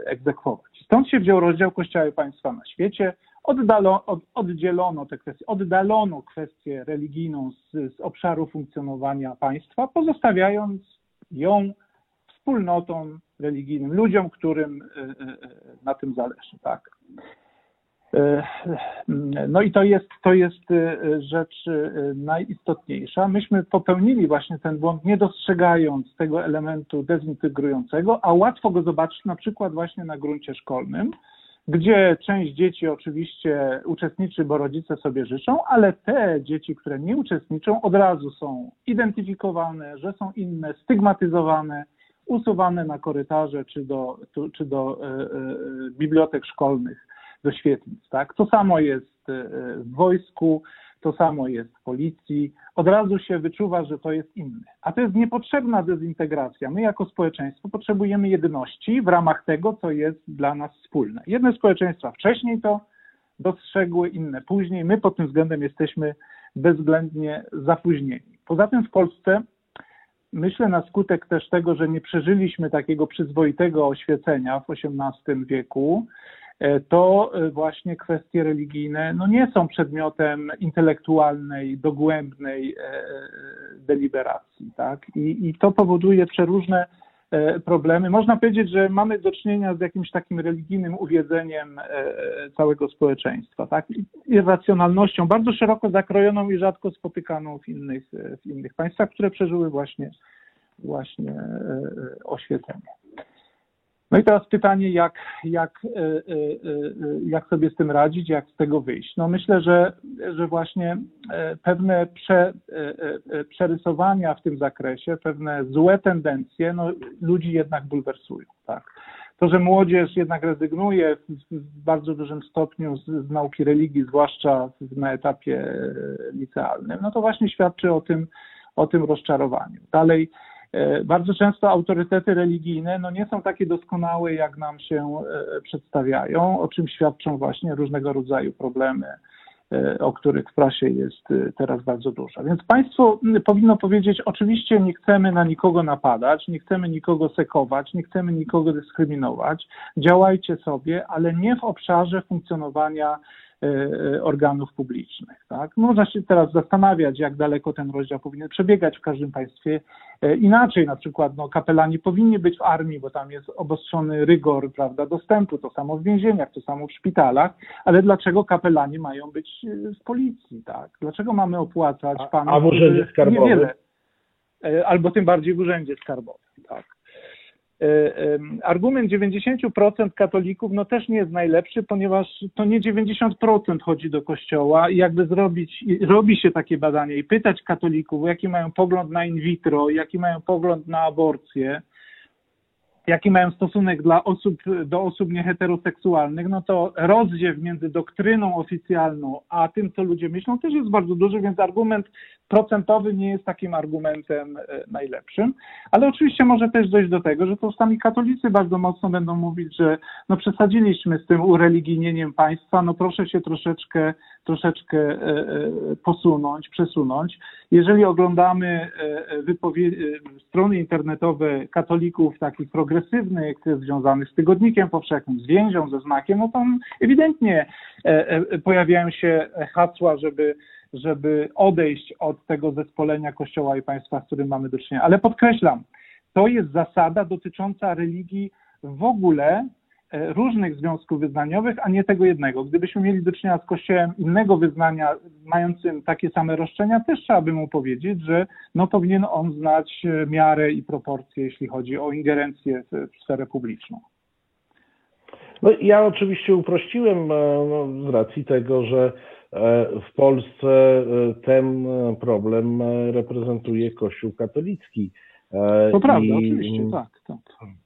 egzekwować. Stąd się wziął rozdział Kościoła i państwa na świecie, oddalo, od, oddzielono te kwestie, oddalono kwestię religijną z, z obszaru funkcjonowania państwa, pozostawiając ją wspólnotom religijnym, ludziom, którym e, e, na tym zależy. Tak. E, no i to jest, to jest rzecz najistotniejsza. Myśmy popełnili właśnie ten błąd, nie dostrzegając tego elementu dezintegrującego, a łatwo go zobaczyć na przykład właśnie na gruncie szkolnym, gdzie część dzieci oczywiście uczestniczy, bo rodzice sobie życzą, ale te dzieci, które nie uczestniczą, od razu są identyfikowane, że są inne, stygmatyzowane, usuwane na korytarze czy do, czy do e, e, bibliotek szkolnych, do świetlic. Tak? To samo jest e, w wojsku, to samo jest w policji. Od razu się wyczuwa, że to jest inny. A to jest niepotrzebna dezintegracja. My jako społeczeństwo potrzebujemy jedności w ramach tego, co jest dla nas wspólne. Jedne społeczeństwa wcześniej to dostrzegły, inne później. My pod tym względem jesteśmy bezwzględnie zapóźnieni. Poza tym w Polsce myślę na skutek też tego, że nie przeżyliśmy takiego przyzwoitego oświecenia w XVIII wieku, e, to e, właśnie kwestie religijne no nie są przedmiotem intelektualnej, dogłębnej e, deliberacji. Tak? I, I to powoduje przeróżne problemy. Można powiedzieć, że mamy do czynienia z jakimś takim religijnym uwiedzeniem całego społeczeństwa, tak? irracjonalnością bardzo szeroko zakrojoną i rzadko spotykaną w innych, w innych państwach, które przeżyły właśnie właśnie e, e, oświecenie. No i teraz pytanie, jak, jak, e, jak sobie z tym radzić, jak z tego wyjść? No myślę, że, że właśnie pewne prze, przerysowania w tym zakresie, pewne złe tendencje, no, ludzi jednak bulwersują. Tak? To, że młodzież jednak rezygnuje w, bardzo dużym stopniu z, z, nauki religii, zwłaszcza na etapie licealnym, no to właśnie świadczy o tym, o tym rozczarowaniu. Dalej, E, bardzo często autorytety religijne no nie są takie doskonałe, jak nam się e, przedstawiają, o czym świadczą właśnie różnego rodzaju problemy, e, o których w prasie jest teraz bardzo dużo. Więc państwo powinno powiedzieć, oczywiście nie chcemy na nikogo napadać, nie chcemy nikogo sekować, nie chcemy nikogo dyskryminować, działajcie sobie, ale nie w obszarze funkcjonowania E, e, organów publicznych. Tak? Można się teraz zastanawiać, jak daleko ten rozdział powinien przebiegać w każdym państwie e, inaczej. Na przykład no, kapelani powinni być w armii, bo tam jest obostrzony rygor prawda, dostępu, to samo w więzieniach, to samo w szpitalach, ale dlaczego kapelani mają być w policji? Tak? Dlaczego mamy opłacać panów? A w urzędzie skarbowym? Niewiele, albo tym bardziej w urzędzie skarbowym. Tak. E, argument 90% katolików no też nie jest najlepszy, ponieważ to nie 90% chodzi do kościoła. I jakby zrobić, robi się takie badanie i pytać katolików, jaki mają pogląd na in vitro, jaki mają pogląd na aborcję, jaki mają stosunek dla osób, do osób nieheteroseksualnych, no to rozdziew między doktryną oficjalną a tym, co ludzie myślą, też jest bardzo duży, więc argument procentowy nie jest takim argumentem e, najlepszym. Ale oczywiście może też dojść do tego, że to sami katolicy bardzo mocno będą mówić, że no przesadziliśmy z tym ureligijnieniem państwa, no proszę się troszeczkę, troszeczkę e, e, posunąć, przesunąć. Jeżeli oglądamy strony internetowe katolików takich progresywnych, związanych z tygodnikiem powszechnym, z więzią, ze znakiem, no tam ewidentnie pojawiają się hasła, żeby żeby odejść od tego zespolenia Kościoła i państwa, z którym mamy do czynienia. Ale podkreślam, to jest zasada dotycząca religii w ogóle e, różnych związków wyznaniowych, a nie tego jednego. Gdybyśmy mieli do czynienia z kościołem innego wyznania, mającym takie same roszczenia, też trzeba by mu powiedzieć, że no, powinien on znać e, miarę i proporcje, jeśli chodzi o ingerencję w, w sferę publiczną. No, ja oczywiście uprościłem e, no, z racji tego, że E, w Polsce e, ten problem reprezentuje Kościół katolicki. To prawda, oczywiście, tak. tak.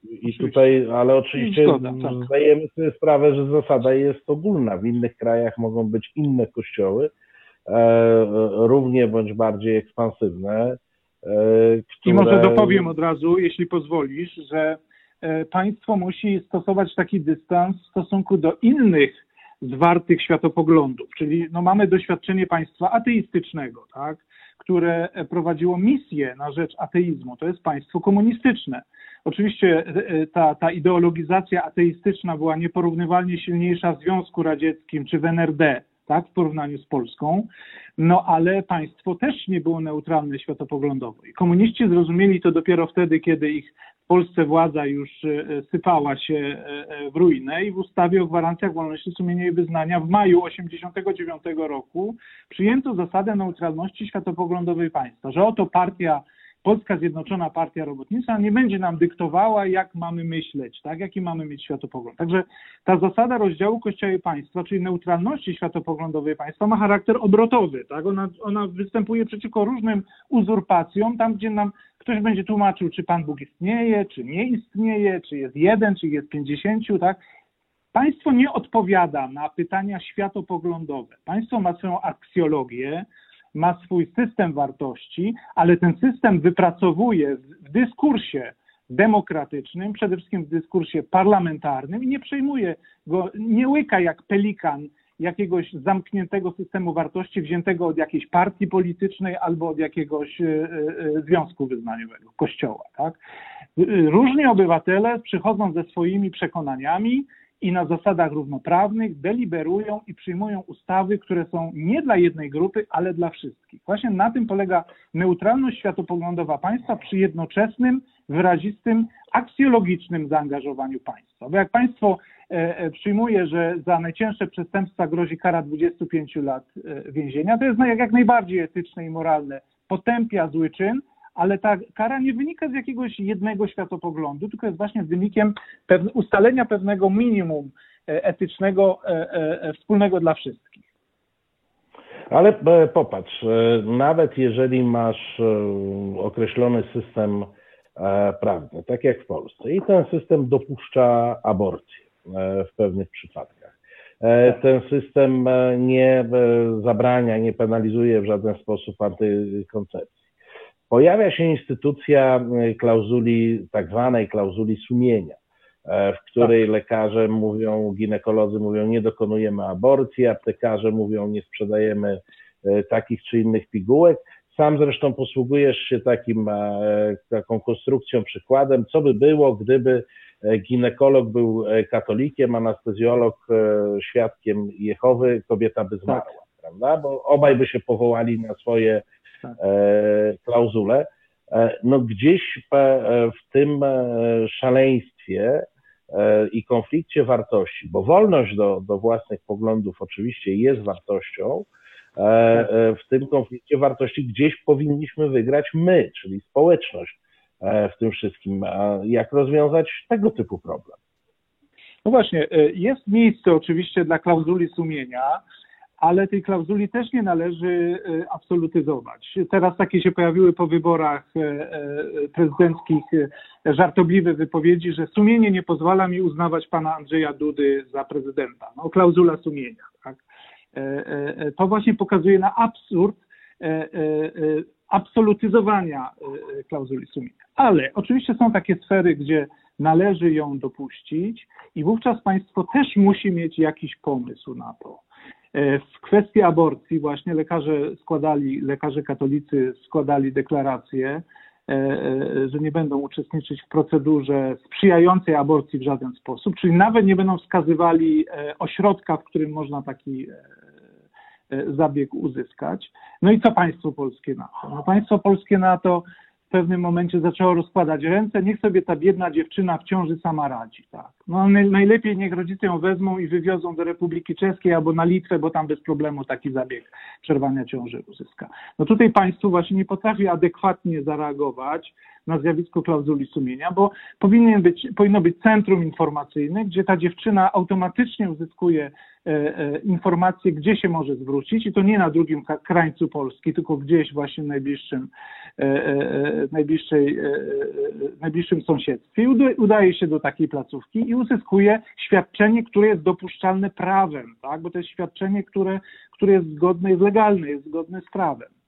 I oczywiście. tutaj, ale oczywiście Zgoda, tak. zdajemy sobie sprawę, że zasada jest ogólna. W innych krajach mogą być inne kościoły, równie bądź bardziej ekspansywne. Które... I może dopowiem od razu, jeśli pozwolisz, że państwo musi stosować taki dystans w stosunku do innych zwartych światopoglądów, czyli no mamy doświadczenie państwa ateistycznego, tak, które prowadziło misję na rzecz ateizmu, to jest państwo komunistyczne. Oczywiście e, ta, ta ideologizacja ateistyczna była nieporównywalnie silniejsza w Związku Radzieckim czy w NRD, tak, w porównaniu z Polską, no ale państwo też nie było neutralne światopoglądowo. I komuniści zrozumieli to dopiero wtedy, kiedy ich Polsce władza już e, sypała się e, w ruinę i w ustawie o gwarancjach wolności sumienia i wyznania w maju 1989 roku przyjęto zasadę neutralności światopoglądowej państwa, że oto partia Polska Zjednoczona Partia Robotnicza nie będzie nam dyktowała, jak mamy myśleć, tak, jaki mamy mieć światopogląd. Także ta zasada rozdziału Kościoła i państwa, czyli neutralności światopoglądowej państwa, ma charakter obrotowy. Tak? Ona, ona występuje przeciwko różnym uzurpacjom, tam gdzie nam ktoś będzie tłumaczył, czy Pan Bóg istnieje, czy nie istnieje, czy jest jeden, czy jest pięćdziesięciu, tak? Państwo nie odpowiada na pytania światopoglądowe. Państwo ma swoją aksjologię, ma swój system wartości, ale ten system wypracowuje w dyskursie demokratycznym, przede wszystkim w dyskursie parlamentarnym i nie przejmuje go, nie łyka jak pelikan jakiegoś zamkniętego systemu wartości wziętego od jakiejś partii politycznej albo od jakiegoś e, e, związku wyznaniowego, kościoła. Tak? Różni obywatele przychodzą ze swoimi przekonaniami, i na zasadach równoprawnych deliberują i przyjmują ustawy, które są nie dla jednej grupy, ale dla wszystkich. Właśnie na tym polega neutralność światopoglądowa państwa przy jednoczesnym, wyrazistym, aksjologicznym zaangażowaniu państwa. Bo jak państwo e, e, przyjmuje, że za najcięższe przestępstwa grozi kara 25 lat e, więzienia, to jest jak najbardziej etyczne i moralne. Potępia zły czyn, ale ta kara nie wynika z jakiegoś jednego światopoglądu, tylko jest właśnie wynikiem ustalenia pewnego minimum e, etycznego e, e, wspólnego dla wszystkich. Ale popatrz, nawet jeżeli masz określony system prawny, tak jak w Polsce, i ten system dopuszcza aborcję w pewnych przypadkach, ten system nie zabrania, nie penalizuje w żaden sposób antykoncepcji pojawia się instytucja y, klauzuli, tak zwanej klauzuli sumienia, e, w której tak. lekarze mówią, ginekolodzy mówią, nie dokonujemy aborcji, aptekarze mówią, nie sprzedajemy e, takich czy innych pigułek. Sam zresztą posługujesz się takim, e, taką konstrukcją, przykładem, co by było, gdyby ginekolog był katolikiem, anestezjolog świadkiem Jehowy, kobieta by zmarła, tak. prawda? Bo obaj by się powołali na swoje E, klauzulę. E, no gdzieś e, w tym szaleństwie i konflikcie wartości, bo wolność do, do własnych poglądów oczywiście jest wartością, w tym konflikcie wartości gdzieś powinniśmy wygrać my, czyli społeczność w tym wszystkim. Jak rozwiązać tego typu problem? No właśnie, jest miejsce oczywiście dla klauzuli sumienia, ale tej klauzuli też nie należy e, absolutyzować. Teraz takie się pojawiły po wyborach e, e, prezydenckich żartobliwe wypowiedzi, że sumienie nie pozwala mi uznawać pana Andrzeja Dudy za prezydenta. No, klauzula sumienia. Tak? To właśnie pokazuje na absurd absolutyzowania klauzuli sumienia. Ale oczywiście są takie sfery, gdzie należy ją dopuścić i wówczas państwo też musi mieć jakiś pomysł na to. E, w kwestii aborcji właśnie lekarze składali, lekarze katolicy składali deklarację, e, e, że nie będą uczestniczyć w procedurze sprzyjającej aborcji w żaden sposób, czyli nawet nie będą wskazywali ośrodka, w którym można taki zabieg uzyskać. No i co państwo polskie na to? No państwo polskie na to w pewnym momencie zaczęło rozkładać ręce, niech sobie ta biedna dziewczyna w ciąży sama radzi. Tak. No, najlepiej niech rodzice ją wezmą i wywiozą do Republiki Czeskiej albo na Litwę, bo tam bez problemu taki zabieg przerwania ciąży uzyska. No tutaj państwo właśnie nie potrafi adekwatnie zareagować na zjawisko klauzuli sumienia, bo powinien być, powinno być centrum informacyjne, gdzie ta dziewczyna automatycznie uzyskuje e, e, informacje, gdzie się może zwrócić i to nie na drugim krańcu Polski, tylko gdzieś właśnie w najbliższym, e, najbliższej, najbliższym sąsiedztwie. I udaje się do takiej placówki i uzyskuje świadczenie, które jest dopuszczalne prawem, tak? bo to jest świadczenie, które, które jest zgodne, jest legalne, jest zgodne z prawem.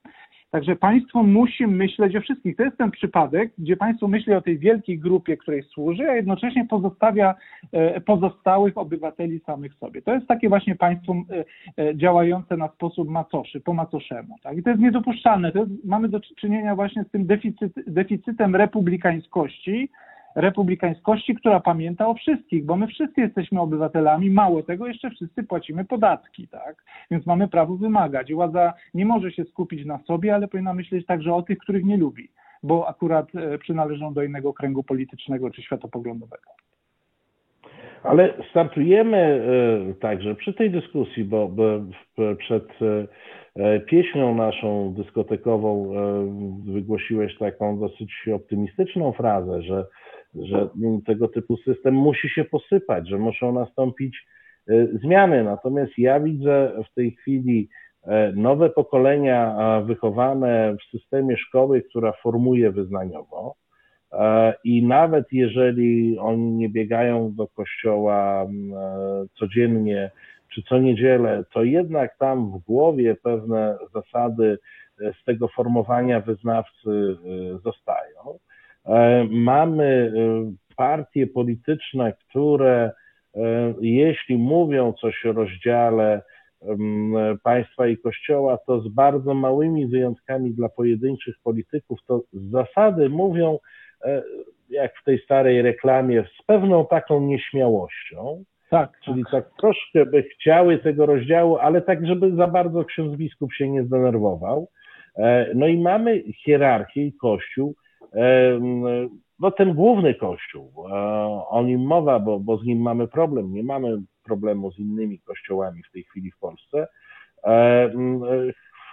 Także państwo musi myśleć o wszystkich. To jest ten przypadek, gdzie państwo myśli o tej wielkiej grupie, której służy, a jednocześnie pozostawia e, pozostałych obywateli samych sobie. To jest takie właśnie państwo e, e, działające na sposób macoszy, po macoszemu. Tak? I to jest niedopuszczalne. To jest, mamy do czynienia właśnie z tym deficyt, deficytem republikańskości, republikańskości, która pamięta o wszystkich, bo my wszyscy jesteśmy obywatelami, mało tego, jeszcze wszyscy płacimy podatki, tak? Więc mamy prawo wymagać. Władza nie może się skupić na sobie, ale powinna myśleć także o tych, których nie lubi, bo akurat e, przynależą do innego kręgu politycznego czy światopoglądowego. Ale startujemy e, także przy tej dyskusji, bo przed e, pieśnią naszą dyskotekową wygłosiłeś taką dosyć optymistyczną frazę, że że tego typu system musi się posypać, że muszą nastąpić e, zmiany. Natomiast ja widzę w tej chwili e, nowe pokolenia wychowane w systemie szkoły, która formuje wyznaniowo. E, I nawet jeżeli oni nie biegają do kościoła codziennie czy co niedzielę, to jednak tam w głowie pewne zasady z tego formowania wyznawcy zostają. E, mamy e, partie polityczne, które e, jeśli mówią coś o rozdziale państwa i kościoła, to z bardzo małymi wyjątkami dla pojedynczych polityków, to z zasady mówią, jak w tej starej reklamie, z pewną taką nieśmiałością. Tak, Czyli tak. tak troszkę by chciały tego rozdziału, ale tak, żeby za bardzo ksiądz biskup się nie zdenerwował. No i mamy hierarchię i kościół, no ten główny kościół, o nim mowa, bo, bo z nim mamy problem, nie mamy problemu z innymi kościołami w tej chwili w Polsce,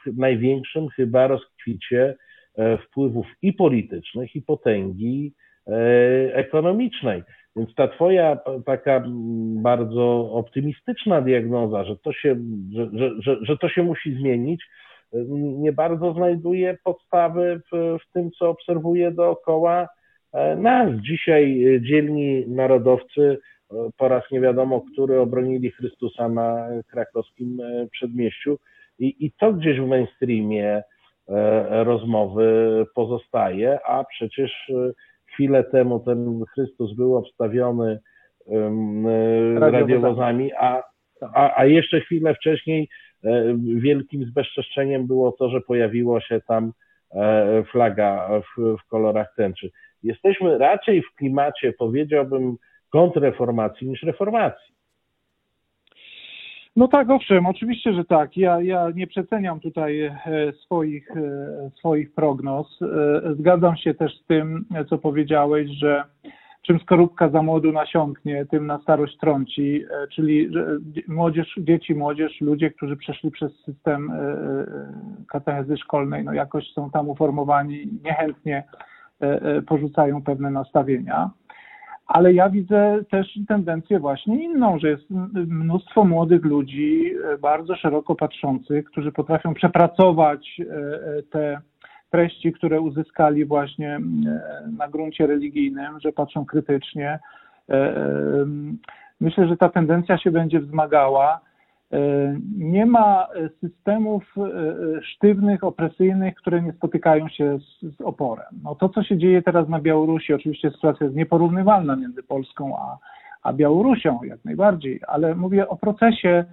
w największym chyba rozkwicie e, wpływów i politycznych, i potęgi e, ekonomicznej. Więc ta twoja taka bardzo optymistyczna diagnoza, że to się, że, że, że, że to się musi zmienić, nie bardzo znajduje podstawy w, w tym, co obserwuje dookoła. E, nas. Dzisiaj dzielni narodowcy e, po raz nie wiadomo, który obronili Chrystusa na krakowskim e, przedmieściu. I, i to gdzieś w mainstreamie rozmowy pozostaje, a przecież chwilę temu ten Chrystus był obstawiony radiowozami, a, a, a jeszcze chwilę wcześniej wielkim zbezczeszczeniem było to, że pojawiło się tam e, flaga w, w kolorach tęczy. Jesteśmy raczej w klimacie, powiedziałbym, kontrreformacji niż reformacji. No tak, owszem, oczywiście, że tak. Ja, ja nie przeceniam tutaj e, swoich, swoich prognoz. Zgadzam się też z tym, co powiedziałeś, że czym skorupka za młodu nasiąknie, tym na starość trąci, e, czyli młodzież, dzieci, młodzież, ludzie, którzy przeszli przez system e, e, katechezy szkolnej, no jakoś są tam uformowani, niechętnie porzucają pewne nastawienia. Ale ja widzę też tendencję właśnie inną, że jest mnóstwo młodych ludzi, bardzo szeroko patrzących, którzy potrafią przepracować te treści, które uzyskali właśnie e, na gruncie religijnym, że patrzą krytycznie. E, e, myślę, że ta tendencja się będzie wzmagała. Nie ma systemów sztywnych, opresyjnych, które nie spotykają się z, z, oporem. No to, co się dzieje teraz na Białorusi, oczywiście sytuacja jest nieporównywalna między Polską a, a Białorusią, jak najbardziej, ale mówię o procesie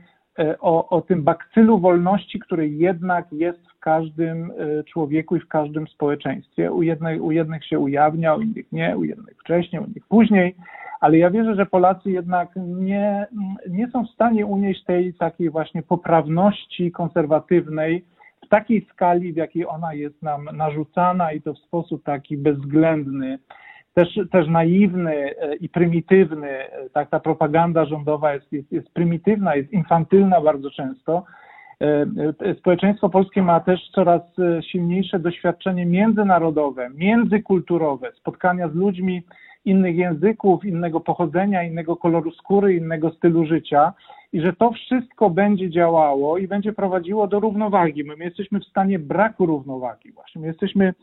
o, o tym bakcylu wolności, który jednak jest w każdym e, człowieku i w każdym społeczeństwie. U jednych, u jednych się ujawnia, u innych nie, u jednych wcześniej, u innych później, ale ja wierzę, że Polacy jednak nie, nie są w stanie unieść tej takiej właśnie poprawności konserwatywnej w takiej skali, w jakiej ona jest nam narzucana i to w sposób taki bezwzględny też, też naiwny e, i prymitywny. E, tak, ta propaganda rządowa jest, jest, jest prymitywna, jest infantylna bardzo często. E, społeczeństwo polskie ma też coraz silniejsze doświadczenie międzynarodowe, międzykulturowe, spotkania z ludźmi innych języków, innego pochodzenia, innego koloru skóry, innego stylu życia i że to wszystko będzie działało i będzie prowadziło do równowagi. My, my jesteśmy w stanie braku równowagi właśnie. My jesteśmy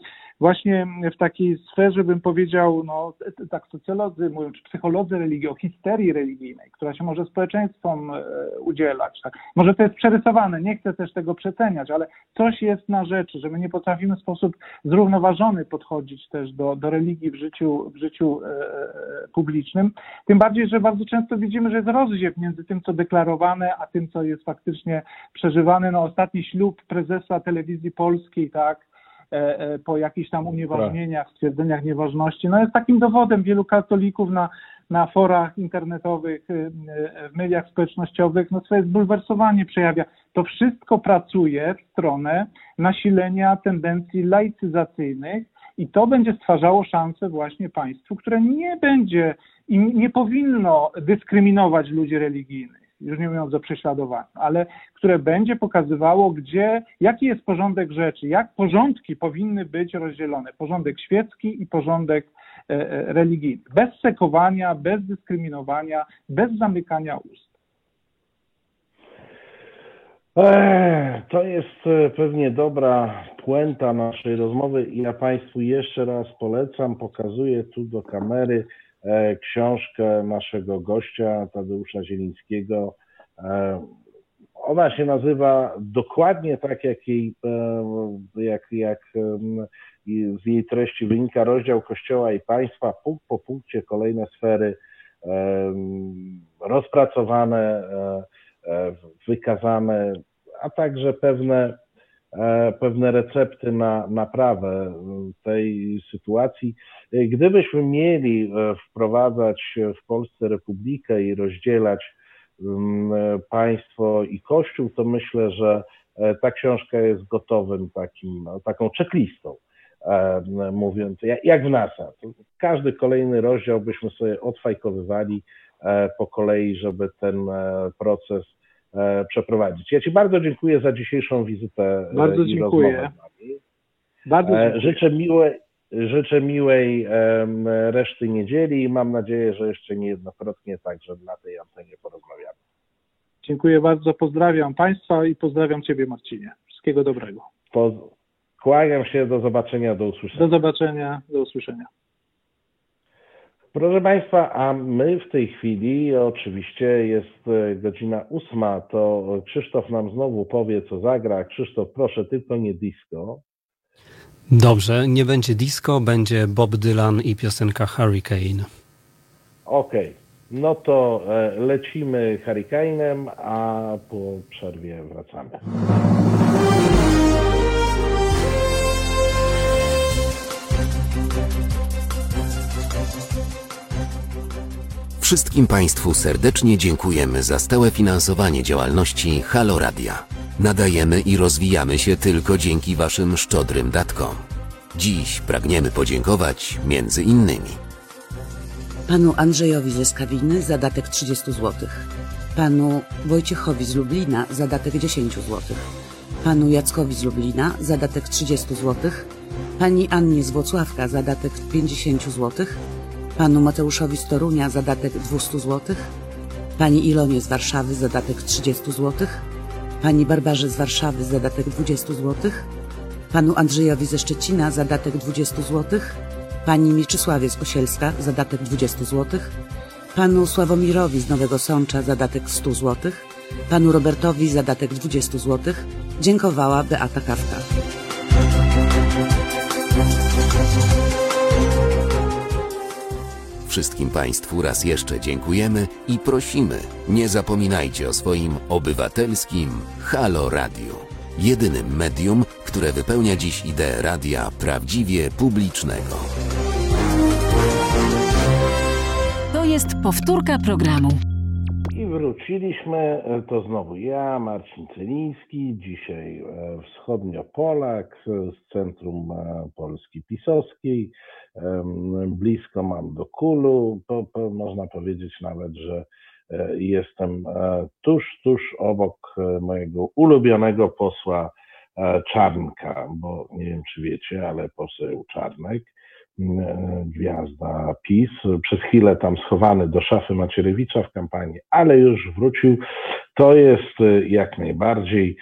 właśnie w takiej sferze, bym powiedział, no tak socjolodzy mówią, czy psycholodzy religii, o histerii religijnej, która się może społeczeństwom e, udzielać. Tak? Może to jest przerysowane, nie chcę też tego przeceniać, ale coś jest na rzeczy, że my nie potrafimy w sposób zrównoważony podchodzić też do, do religii w życiu, w życiu e, e publicznym. Tym bardziej, że bardzo często widzimy, że jest rozziew między tym, co deklarowane, a tym, co jest faktycznie przeżywane. No ostatni ślub prezesa telewizji polskiej, tak, po jakichś tam unieważnieniach, stwierdzeniach nieważności. No jest takim dowodem wielu katolików na, na forach internetowych, e, w mediach społecznościowych, no swoje zbulwersowanie przejawia. To wszystko pracuje w stronę nasilenia tendencji laicyzacyjnych i to będzie stwarzało szansę właśnie państwu, które nie będzie i nie powinno dyskryminować ludzi religijnych już nie mówiąc o prześladowaniu, ale które będzie pokazywało, gdzie, jaki jest porządek rzeczy, jak porządki powinny być rozdzielone, porządek świecki i porządek e, e, religijny, bez sekowania, bez dyskryminowania, bez zamykania ust. To jest e, pewnie dobra puenta naszej rozmowy. I ja Państwu jeszcze raz polecam, pokazuję tu do kamery książkę naszego gościa Tadeusza Zielińskiego. E, ona się nazywa dokładnie tak, jak, jej, e, jak, jak z jej treści wynika rozdział Kościoła i Państwa, punkt po punkcie kolejne sfery rozpracowane, wykazane, a także pewne E, pewne recepty na naprawę tej sytuacji. Gdybyśmy mieli e, wprowadzać w Polsce republikę i rozdzielać mm, państwo i kościół, to myślę, że e, ta książka jest gotowym takim, taką checklistą, mówiąc, jak w NASA. Każdy kolejny rozdział byśmy sobie odfajkowywali po kolei, żeby ten proces E, przeprowadzić. Ja Ci bardzo dziękuję za dzisiejszą wizytę. E, bardzo dziękuję. Bardzo e, dziękuję. Życzę miłej, życzę miłej reszty niedzieli i mam nadzieję, że jeszcze niejednokrotnie także na tej antenie porozmawiamy. Dziękuję bardzo, pozdrawiam Państwa i pozdrawiam Ciebie Marcinie. Wszystkiego dobrego. Kłaniam się, do zobaczenia, do usłyszenia. Do zobaczenia, do usłyszenia. Proszę Państwa, a my w tej chwili, oczywiście jest e, godzina ósma, to Krzysztof nam znowu powie, co zagra. Krzysztof, proszę, tylko nie disco. Dobrze, nie będzie disco, będzie Bob Dylan i piosenka Hurricane. Okej, okay. no to e, lecimy Hurricane'em, a po przerwie wracamy. Wszystkim Państwu serdecznie dziękujemy za stałe finansowanie działalności Halo Radia. Nadajemy i rozwijamy się tylko dzięki Waszym szczodrym datkom. Dziś pragniemy podziękować między innymi Panu Andrzejowi ze Skawiny za datek 30 zł. Panu Wojciechowi z Lublina za datek 10 zł. Panu Jackowi z Lublina za datek 30 zł. Pani Annie z Włocławka za datek 50 zł panu Mateuszowi z Torunia zadatek 200 zł, pani Ilonie z Warszawy zadatek 30 zł, pani Barbarze z Warszawy zadatek 20 zł, panu Andrzejowi ze Szczecina zadatek 20 zł, pani Mieczysławie z Osielska zadatek 20 zł, panu Sławomirowi z Nowego Sącza zadatek 100 zł, panu Robertowi zadatek 20 zł, dziękowała Beata Kawka. Wszystkim Państwu raz jeszcze dziękujemy i prosimy, nie zapominajcie o swoim obywatelskim Halo Radio. Jedynym medium, które wypełnia dziś ideę radia prawdziwie publicznego. To jest powtórka programu. Wróciliśmy, to znowu ja, Marcin Cyliński, dzisiaj e, wschodnio-Polak z Centrum e, Polski Pisowskiej. Blisko mam do Kulu, to, to można powiedzieć nawet, że e, jestem tuż, tuż obok mojego ulubionego posła Czarnka, bo nie wiem czy wiecie, ale poseł Czarnek gwiazda PiS. Przez chwilę tam schowany do szafy Macierewicza w kampanii, ale już wrócił. To jest y, jak najbardziej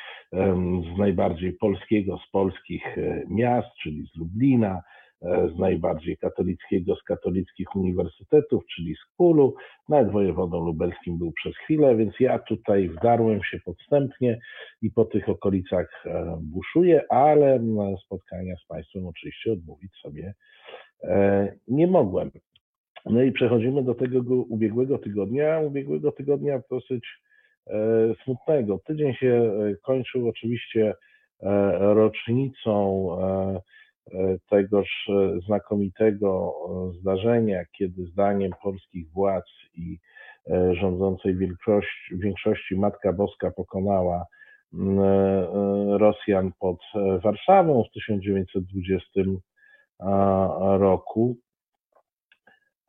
z najbardziej polskiego z polskich miast, czyli z Lublina, z najbardziej katolickiego z katolickich uniwersytetów, czyli z Kulu. Nawet wojewodą lubelskim był przez chwilę, więc ja tutaj wdarłem się podstępnie i po tych okolicach buszuję, ale spotkania z Państwem oczywiście odmówić sobie nie mogłem. No i przechodzimy do tego ubiegłego tygodnia. Ubiegłego tygodnia dosyć e, smutnego. Tydzień się e, kończył oczywiście e, rocznicą tegoż znakomitego zdarzenia, kiedy zdaniem polskich władz i rządzącej większości, większości Matka Boska pokonała Rosjan pod Warszawą w 1920 roku.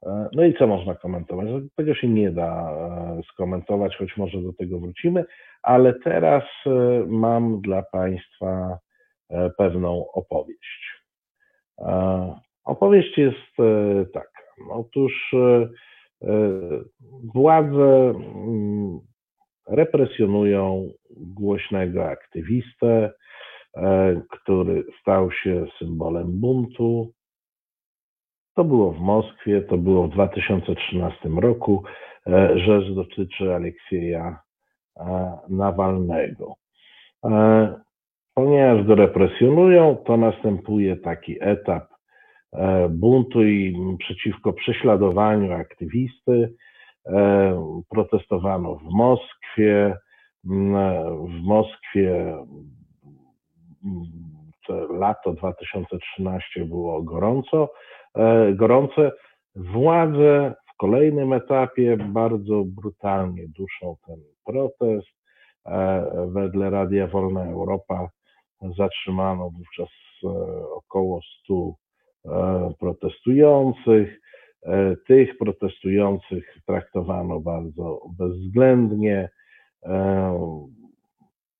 E, no i co można komentować? No, tego się nie da e, skomentować, choć może do tego wrócimy, ale teraz e, mam dla Państwa pewną opowieść. Opowieść jest taka. Otóż władze mm, represjonują głośnego aktywistę, który stał się symbolem buntu, to było w Moskwie, to było w 2013 roku. E, rzecz dotyczy Aleksieja e, Nawalnego. E, ponieważ go represjonują, to następuje taki etap buntu i przeciwko prześladowaniu aktywisty. Protestowano w Moskwie. W Moskwie lato 2013 było gorąco. E, gorące. Władze w kolejnym etapie bardzo brutalnie duszą ten protest. E, wedle Radia Wolna Europa zatrzymano wówczas e, około 100 protestujących. Tych protestujących traktowano bardzo bezwzględnie.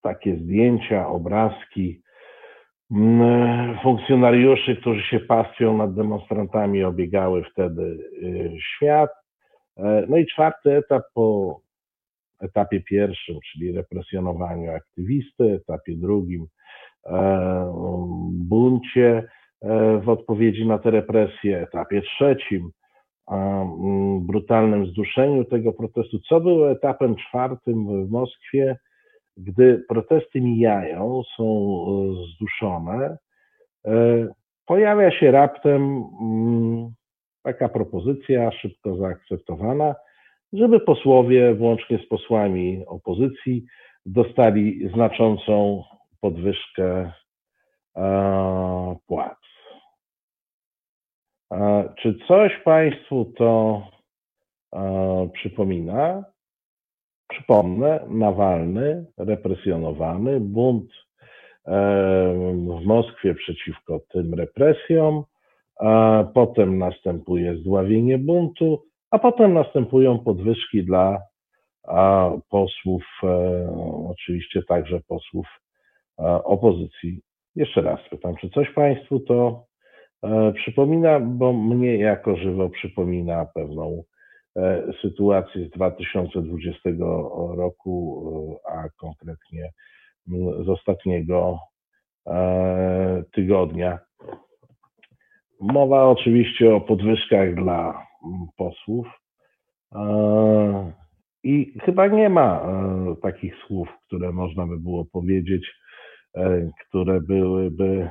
Takie zdjęcia, obrazki funkcjonariuszy, którzy się pastwią nad demonstrantami, obiegały wtedy y, świat. E, no i czwarty etap po etapie pierwszym, czyli represjonowaniu aktywisty, etapie drugim e, buncie e, w odpowiedzi na te represje, etapie trzecim mm, brutalnym zduszeniu tego protestu, co było etapem czwartym w Moskwie, gdy protesty mijają, są e, zduszone, e, pojawia się raptem mm, taka propozycja, szybko zaakceptowana, żeby posłowie, włącznie z posłami opozycji, dostali znaczącą podwyżkę e, płac. Czy coś Państwu to przypomina? Przypomnę, Nawalny represjonowany, bunt w Moskwie przeciwko tym represjom, potem następuje zdławienie buntu, a potem następują podwyżki dla posłów, e, oczywiście także posłów opozycji. Jeszcze raz pytam, czy coś Państwu to e, przypomina, bo mnie jako żywo przypomina pewną E, sytuację z 2020 roku, e, a konkretnie z ostatniego e, tygodnia. Mowa oczywiście o podwyżkach dla posłów i chyba nie ma takich słów, które można by było powiedzieć, które byłyby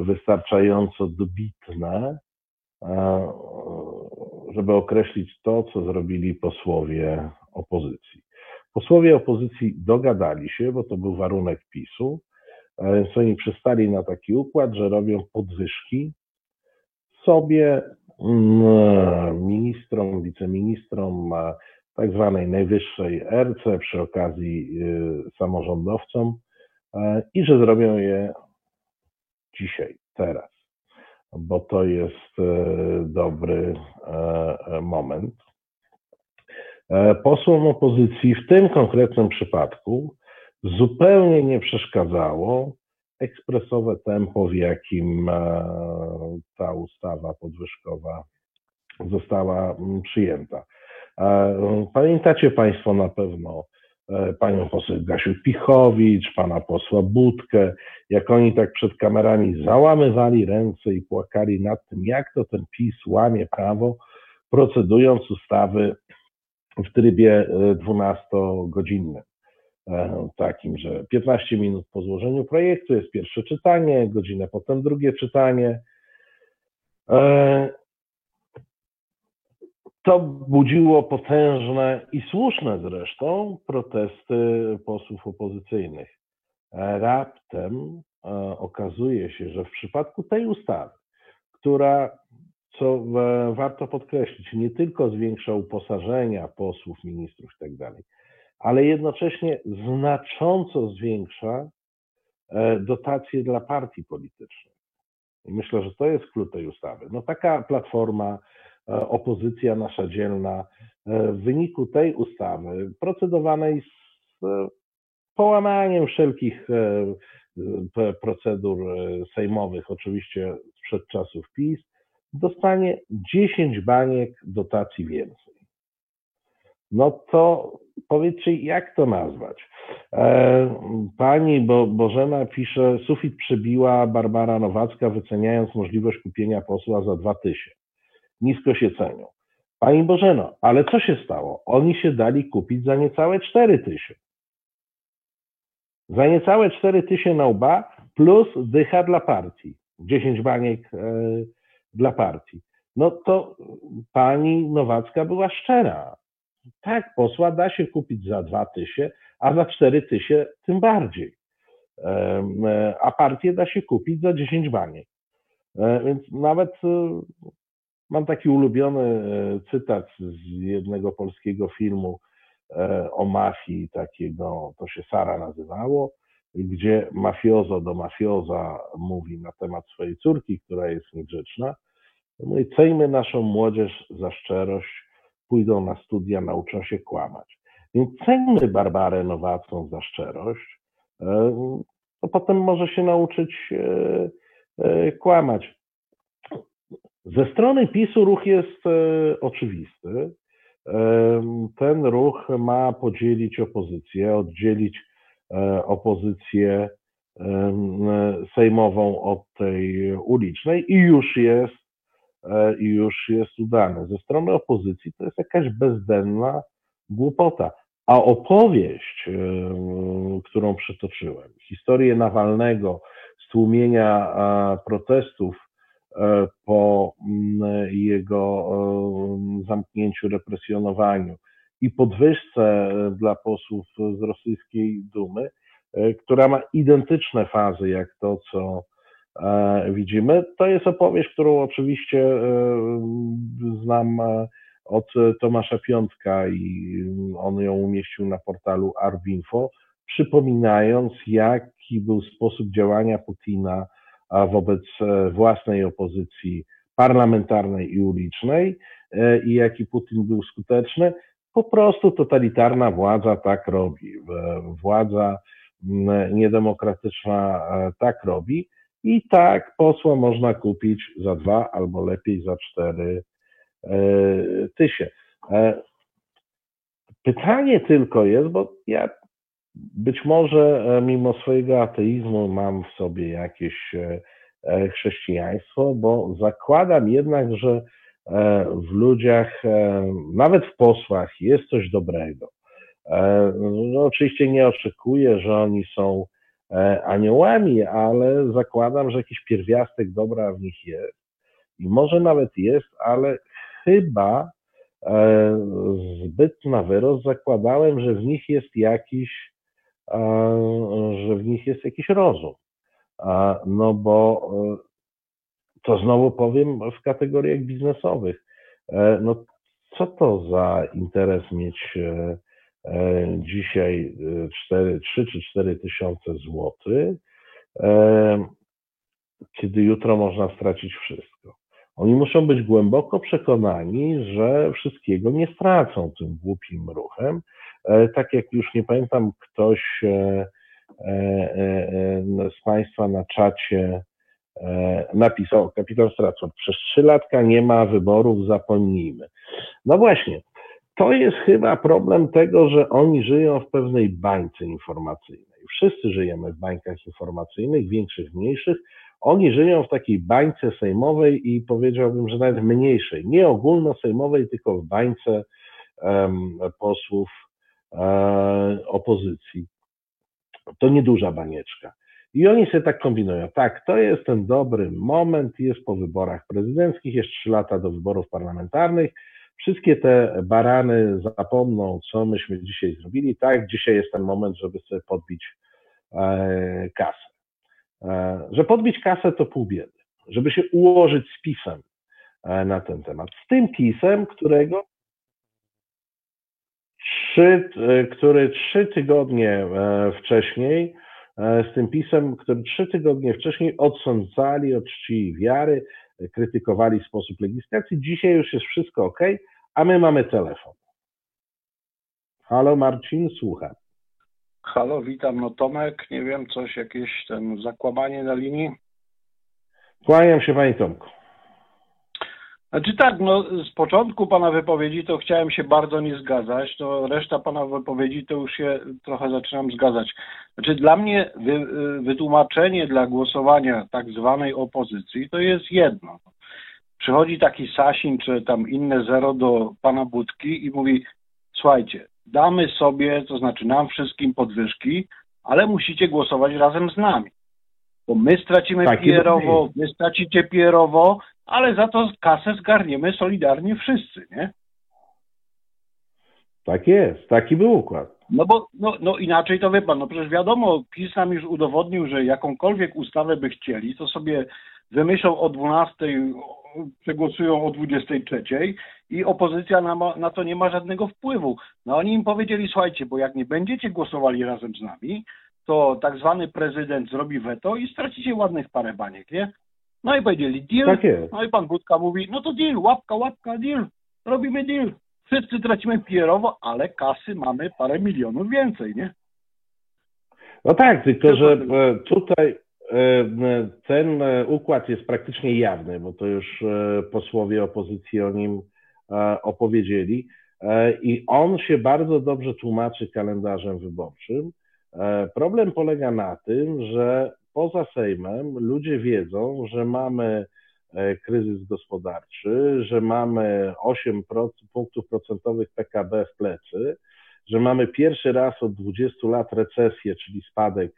wystarczająco dobitne, żeby określić to, co zrobili posłowie opozycji. Posłowie opozycji dogadali się, bo to był warunek PiSu, więc oni przystali na taki układ, że robią podwyżki sobie, mm, ministrom, wiceministrom tak zwanej najwyższej RC, przy okazji y, samorządowcom i że zrobią je dzisiaj, teraz bo to jest e, dobry e, e, moment. Posłom opozycji w tym konkretnym przypadku zupełnie nie przeszkadzało ekspresowe tempo, w jakim ta ustawa podwyżkowa została przyjęta. Pamiętacie Państwo na pewno panią poseł Gasiu Pichowicz, pana posła Budkę, jak oni tak przed kamerami załamywali ręce i płakali nad tym, jak to ten PiS łamie prawo, procedując ustawy w trybie 12-godzinnym. Takim, że 15 minut po złożeniu projektu jest pierwsze czytanie, godzinę potem drugie czytanie. To budziło potężne i słuszne zresztą protesty posłów opozycyjnych. Raptem okazuje się, że w przypadku tej ustawy, która, co warto podkreślić, nie tylko zwiększa uposażenia posłów, ministrów itd., tak ale jednocześnie znacząco zwiększa e, dotacje dla partii politycznych. Myślę, że to jest klucz tej ustawy. No taka platforma E, opozycja nasza dzielna e, w wyniku tej ustawy procedowanej z e, połamaniem wszelkich procedur sejmowych, oczywiście sprzed czasów PiS, dostanie 10 baniek dotacji więcej. No to powiedzcie, jak to nazwać? Pani Bo Bożena pisze, sufit przebiła Barbara Nowacka, wyceniając możliwość kupienia posła za dwa tysiące nisko się cenią. Pani Bożeno, ale co się stało? Oni się dali kupić za niecałe 4 tysiące. Za niecałe 4 tysiące na łba plus dycha dla partii. 10 baniek e, dla partii. No to pani Nowacka była szczera. Tak, posła da się kupić za 2 tysiące, a za 4 tysiące tym bardziej. E, a partię da się kupić za 10 baniek. E, więc nawet Mam taki ulubiony e, cytat z jednego polskiego filmu e, o mafii, takiego, to się Sara nazywało, gdzie mafiozo do mafioza mówi na temat swojej córki, która jest niegrzeczna. Mówi, cejmy naszą młodzież za szczerość, pójdą na studia, nauczą się kłamać. Więc ceńmy Barbarę Nowacką za szczerość, e, to potem może się nauczyć kłamać. Ze strony PiSu ruch jest e, oczywisty. E, ten ruch ma podzielić opozycję, oddzielić e, opozycję sejmową od tej ulicznej i już jest, i już jest udane. Ze strony opozycji to jest jakaś bezdenna głupota. A opowieść, którą przytoczyłem, historię Nawalnego, stłumienia protestów E, po mm, jego e, zamknięciu, represjonowaniu i podwyżce e, dla posłów z rosyjskiej Dumy, która ma identyczne fazy jak to, co widzimy. To jest opowieść, którą oczywiście znam od Tomasza Piątka i on ją umieścił na portalu Arbinfo, przypominając, jaki był sposób działania Putina wobec e, własnej opozycji parlamentarnej i ulicznej e, i jaki Putin był skuteczny. Po prostu totalitarna władza tak robi. Władza niedemokratyczna e, tak robi. I tak posła można kupić za dwa albo lepiej za cztery tysiące. Pytanie tylko jest, bo ja być może e, mimo swojego ateizmu mam w sobie jakieś e, e, chrześcijaństwo, bo zakładam jednak, że w ludziach, nawet w posłach jest coś dobrego. No, oczywiście nie oczekuję, że oni są aniołami, ale zakładam, że jakiś pierwiastek dobra w nich jest. I może nawet jest, ale chyba zbyt na wyrost zakładałem, że w nich jest jakiś że w nich jest jakiś rozum. No bo e, to znowu powiem w kategoriach biznesowych. E, no co to za interes mieć e, dzisiaj 4, 3 czy 4 tysiące złotych, kiedy jutro można stracić wszystko. Oni muszą być głęboko przekonani, że wszystkiego nie stracą tym głupim ruchem, tak jak już nie pamiętam, ktoś e, e, z Państwa na czacie napisał, kapitan Stracon, przez trzy latka nie ma wyborów, zapomnijmy. No właśnie, to jest chyba problem tego, że oni żyją w pewnej bańce informacyjnej. Wszyscy żyjemy w bańkach informacyjnych, większych, mniejszych. Oni żyją w takiej bańce sejmowej i powiedziałbym, że nawet mniejszej, nie ogólnosejmowej, tylko w bańce um, posłów opozycji. To nieduża banieczka. I oni sobie tak kombinują. Tak, to jest ten dobry moment, jest po wyborach prezydenckich, jest trzy lata do wyborów parlamentarnych. Wszystkie te barany zapomną, co myśmy dzisiaj zrobili. Tak, dzisiaj jest ten moment, żeby sobie podbić e, kasę. E, że podbić kasę to pół biedy. Żeby się ułożyć z pisem e, na ten temat. Z tym pisem, którego trzy, e, który trzy tygodnie e, wcześniej E, z tym pisem, który trzy tygodnie wcześniej odsądzali od czci i wiary, krytykowali sposób legislacji. Dzisiaj już jest wszystko ok, a my mamy telefon. Halo Marcin, słucham. Halo, witam. No Tomek, nie wiem, coś, jakieś ten zakłamanie na linii? Kłaniam się Panie Tomku. Znaczy tak, no z początku Pana wypowiedzi to chciałem się bardzo nie zgadzać, to reszta Pana wypowiedzi to już się trochę zaczynam zgadzać. Znaczy dla mnie wy, wytłumaczenie dla głosowania tak zwanej opozycji to jest jedno. Przychodzi taki Sasin czy tam inne zero do Pana Budki i mówi słuchajcie, damy sobie, to znaczy nam wszystkim podwyżki, ale musicie głosować razem z nami. Bo my stracimy tak, pierowo, wy stracicie pierowo, ale za to kasę zgarniemy solidarnie wszyscy, nie? Tak jest, taki był układ. No bo no, no inaczej to wie pan, no przecież wiadomo, PiS nam już udowodnił, że jakąkolwiek ustawę by chcieli, to sobie wymyślą o 12, przegłosują o 23 i opozycja na, na to nie ma żadnego wpływu. No oni im powiedzieli, słuchajcie, bo jak nie będziecie głosowali razem z nami, to tak zwany prezydent zrobi weto i stracicie ładnych parę baniek, nie? No i powiedzieli deal. Tak. No i pan Budka mówi, no to deal, łapka, łapka, deal. Robimy deal. Wszyscy tracimy pierowo, ale kasy mamy parę milionów więcej, nie? No tak, tylko że e, tutaj e, ten e, układ jest praktycznie jawny, bo to już posłowie opozycji o nim opowiedzieli. I on się bardzo dobrze tłumaczy kalendarzem wyborczym. Problem polega na tym, że poza Sejmem ludzie wiedzą, że mamy e, kryzys gospodarczy, że mamy 8 punktów procentowych PKB w plecy, że mamy pierwszy raz od 20 lat recesję, czyli spadek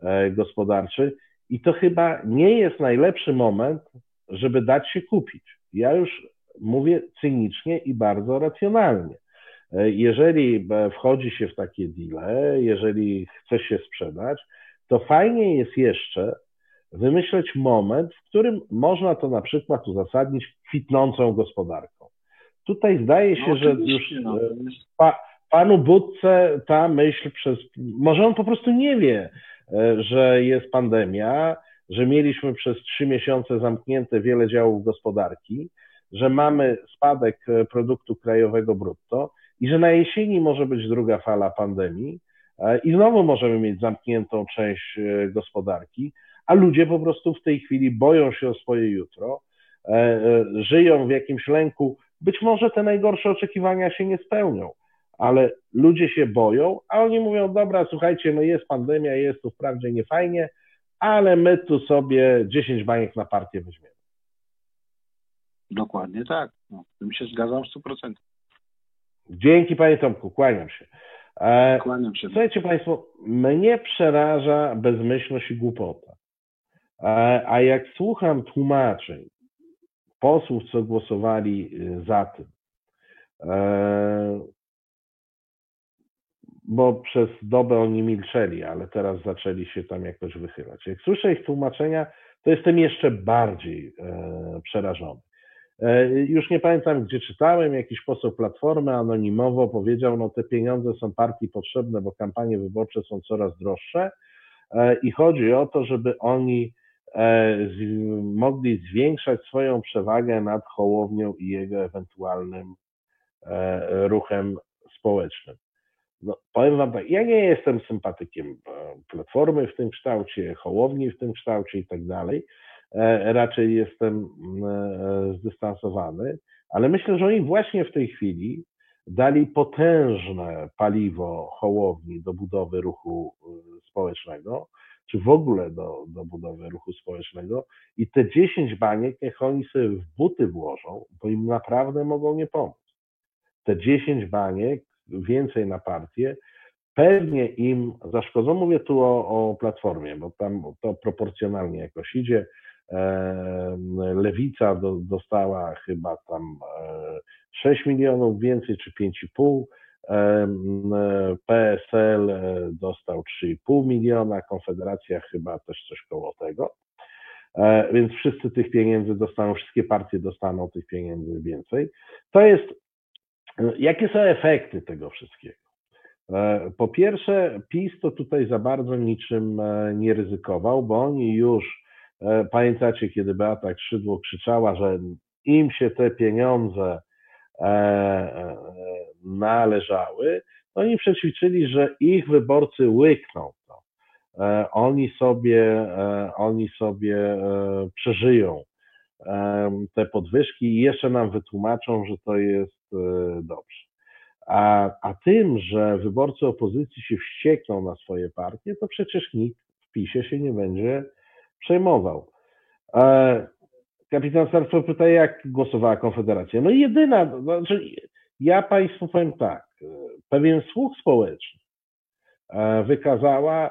e, gospodarczy i to chyba nie jest najlepszy moment, żeby dać się kupić. Ja już mówię cynicznie i bardzo racjonalnie. Jeżeli wchodzi się w takie deale, jeżeli chce się sprzedać, to fajnie jest jeszcze wymyśleć moment, w którym można to na przykład uzasadnić kwitnącą gospodarką. Tutaj zdaje się, no, że już no. E, pa, panu Budce ta myśl przez. Może on po prostu nie wie, e, że jest pandemia, że mieliśmy przez trzy miesiące zamknięte wiele działów gospodarki, że mamy spadek e, produktu krajowego brutto i że na jesieni może być druga fala pandemii E, i znowu możemy mieć zamkniętą część e, gospodarki, a ludzie po prostu w tej chwili boją się o swoje jutro, e, żyją w jakimś lęku. Być może te najgorsze oczekiwania się nie spełnią, ale ludzie się boją, a oni mówią: Dobra, słuchajcie, no jest pandemia, jest tu wprawdzie niefajnie, ale my tu sobie 10 baniek na partię weźmiemy. Dokładnie tak. No, z tym się zgadzam w 100%. Dzięki Panie Tomku, kłaniam się. E, Kłaniam się. Słuchajcie Państwo, mnie przeraża bezmyślność i głupota. E, a jak słucham tłumaczeń posłów, co głosowali y, za tym, e, bo przez dobę oni milczeli, ale teraz zaczęli się tam jakoś wychylać. Jak słyszę ich tłumaczenia, to jestem jeszcze bardziej przerażony. E, już nie pamiętam, gdzie czytałem, jakiś poseł Platformy anonimowo powiedział, no te pieniądze są partii potrzebne, bo kampanie wyborcze są coraz droższe e, i chodzi o to, żeby oni e, mogli zwiększać swoją przewagę nad Hołownią i jego ewentualnym ruchem społecznym. No, powiem wam tak, ja nie jestem sympatykiem Platformy w tym kształcie, Hołowni w tym kształcie i tak dalej, raczej jestem mm, e, zdystansowany, ale myślę, że oni właśnie w tej chwili dali potężne paliwo Hołowni do budowy ruchu y, społecznego, czy w ogóle do, do budowy ruchu społecznego i te 10 baniek niech oni sobie w buty włożą, bo im naprawdę mogą nie pomóc. Te 10 baniek, więcej na partię, pewnie im zaszkodzą. Mówię tu o, o Platformie, bo tam to proporcjonalnie jakoś idzie. Lewica do, dostała chyba tam 6 milionów więcej, czy 5,5. PSL e, dostał 3,5 miliona, Konfederacja chyba też coś koło tego. E, więc wszyscy tych pieniędzy dostaną, wszystkie partie dostaną tych pieniędzy więcej. To jest, e, jakie są efekty tego wszystkiego? Po pierwsze, PiS to tutaj za bardzo niczym nie ryzykował, bo oni już, pamiętacie, kiedy Beata Krzydło krzyczała, że im się te pieniądze E, e, należały, oni przećwiczyli, że ich wyborcy łykną to. E, oni sobie, oni sobie przeżyją te podwyżki i jeszcze nam wytłumaczą, że to jest dobrze. A, a tym, że wyborcy opozycji się wściekną na swoje partie, to przecież nikt w PiSie się nie będzie przejmował. Kapitan Sarko pyta, jak głosowała Konfederacja. No jedyna, znaczy ja Państwu powiem tak, pewien słuch społeczny e, wykazała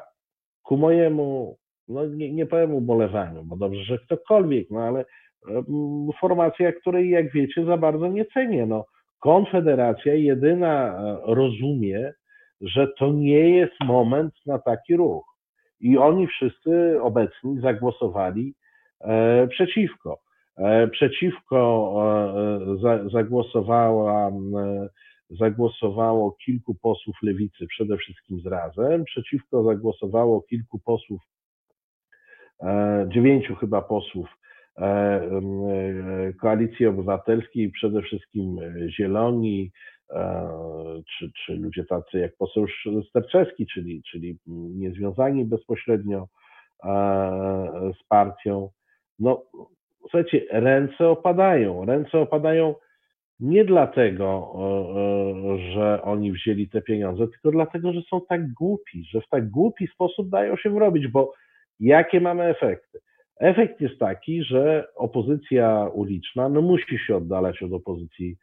ku mojemu, no nie, nie powiem ubolewaniu, bo dobrze, że ktokolwiek, no ale formacja, której jak wiecie za bardzo nie cenię. No, Konfederacja jedyna e, rozumie, że to nie jest moment na taki ruch. I oni wszyscy obecni zagłosowali e, przeciwko. E, przeciwko e, zagłosowała, zagłosowało kilku posłów lewicy, przede wszystkim z razem. Przeciwko zagłosowało kilku posłów, dziewięciu chyba posłów Koalicji Obywatelskiej, przede wszystkim Zieloni, czy, czy ludzie tacy jak poseł Sterczewski, czyli, czyli niezwiązani bezpośrednio z partią. No, słuchajcie, ręce opadają. Ręce opadają nie dlatego, że oni wzięli te pieniądze, tylko dlatego, że są tak głupi, że w tak głupi sposób dają się wrobić, bo jakie mamy efekty? Efekt jest taki, że opozycja uliczna no, musi się oddalać od opozycji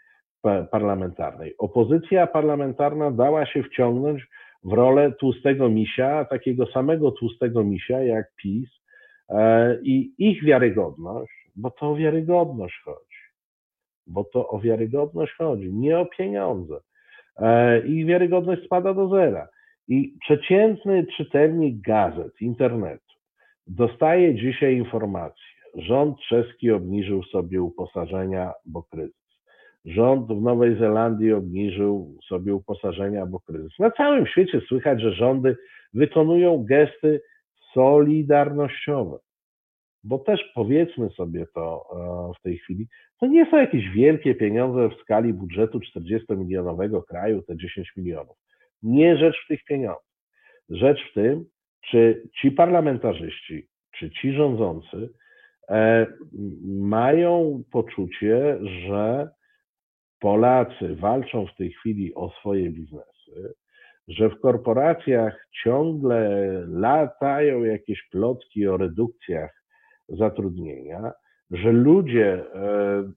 parlamentarnej. Opozycja parlamentarna dała się wciągnąć w rolę tłustego misia, takiego samego tłustego misia jak PiS e, i ich wiarygodność bo to o wiarygodność chodzi. Bo to o wiarygodność chodzi, nie o pieniądze. E, I wiarygodność spada do zera. I przeciętny czytelnik gazet, internetu dostaje dzisiaj informację, rząd czeski obniżył sobie uposażenia, bo kryzys. Rząd w Nowej Zelandii obniżył sobie uposażenia, bo kryzys. Na całym świecie słychać, że rządy wykonują gesty solidarnościowe bo też powiedzmy sobie to e, w tej chwili, to nie są jakieś wielkie pieniądze w skali budżetu 40-milionowego kraju, te 10 milionów. Nie rzecz w tych pieniądzach. Rzecz w tym, czy ci parlamentarzyści, czy ci rządzący e, mają poczucie, że Polacy walczą w tej chwili o swoje biznesy, że w korporacjach ciągle latają jakieś plotki o redukcjach zatrudnienia, że ludzie e,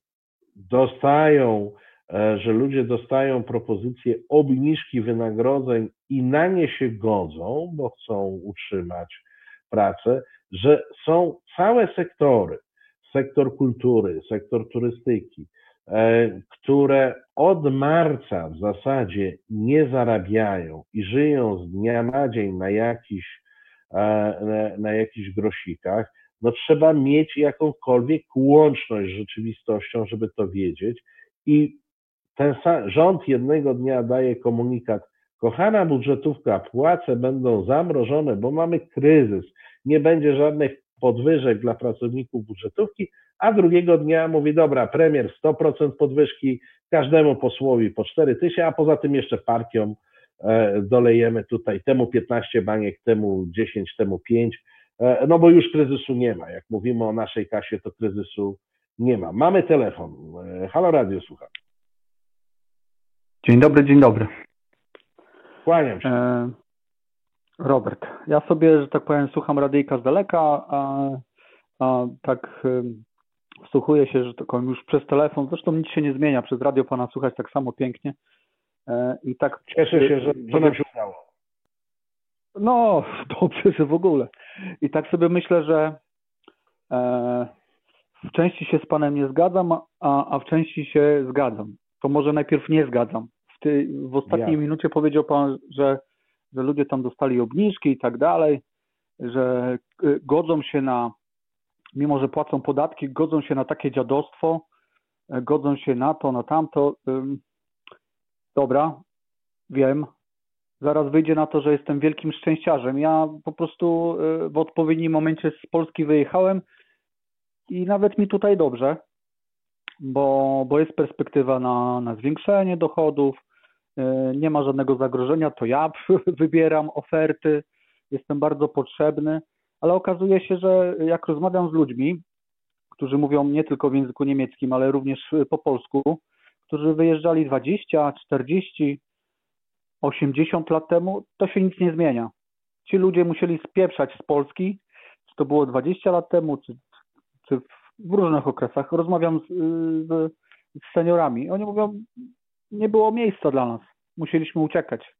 dostają, e, że ludzie dostają propozycje obniżki wynagrodzeń i na nie się godzą, bo chcą utrzymać pracę, że są całe sektory, sektor kultury, sektor turystyki, które od marca w zasadzie nie zarabiają i żyją z dnia na dzień na jakichś, na jakichś grosikach, no trzeba mieć jakąkolwiek łączność z rzeczywistością, żeby to wiedzieć. I ten sam, rząd jednego dnia daje komunikat, kochana budżetówka, płace będą zamrożone, bo mamy kryzys, nie będzie żadnych podwyżek dla pracowników budżetówki, a drugiego dnia mówi, dobra, premier 100% podwyżki, każdemu posłowi po 4 tysiące, a poza tym jeszcze partiom e, dolejemy tutaj temu 15 baniek, temu 10, temu 5, E, no bo już kryzysu nie ma. Jak mówimy o naszej kasie, to kryzysu nie ma. Mamy telefon. E, halo Radio, słucham. Dzień dobry, dzień dobry. Kłaniam się. Robert, ja sobie, że tak powiem, słucham radyjka z daleka, a, a tak wsłuchuję się, że powiem, już przez telefon, zresztą nic się nie zmienia, przez radio pana słuchać tak samo pięknie. E, I tak. Cieszę się, że, że nam się udało. No, dobrze, że w ogóle. I tak sobie myślę, że e, w części się z panem nie zgadzam, a, a w części się zgadzam. To może najpierw nie zgadzam. W, ty, w ostatniej Ja. minucie powiedział pan, że, że ludzie tam dostali obniżki i tak dalej, że y, godzą się na, mimo że płacą podatki, godzą się na takie dziadostwo, y, godzą się na to, na tamto. Dobra, wiem. Zaraz wyjdzie na to, że jestem wielkim szczęściarzem. Ja po prostu y, w odpowiednim momencie z Polski wyjechałem i nawet mi tutaj dobrze, bo, bo jest perspektywa na, na zwiększenie dochodów, y, nie ma żadnego zagrożenia, to ja wybieram oferty, jestem bardzo potrzebny, ale okazuje się, że jak rozmawiam z ludźmi, którzy mówią nie tylko w języku niemieckim, ale również po polsku, którzy wyjeżdżali 20, 40, 80 lat temu, to się nic nie zmienia. Ci ludzie musieli spieprzać z Polski, czy to było 20 lat temu, czy, czy w różnych okresach. Rozmawiam z, z, z seniorami. Oni mówią, nie było miejsca dla nas. Musieliśmy uciekać.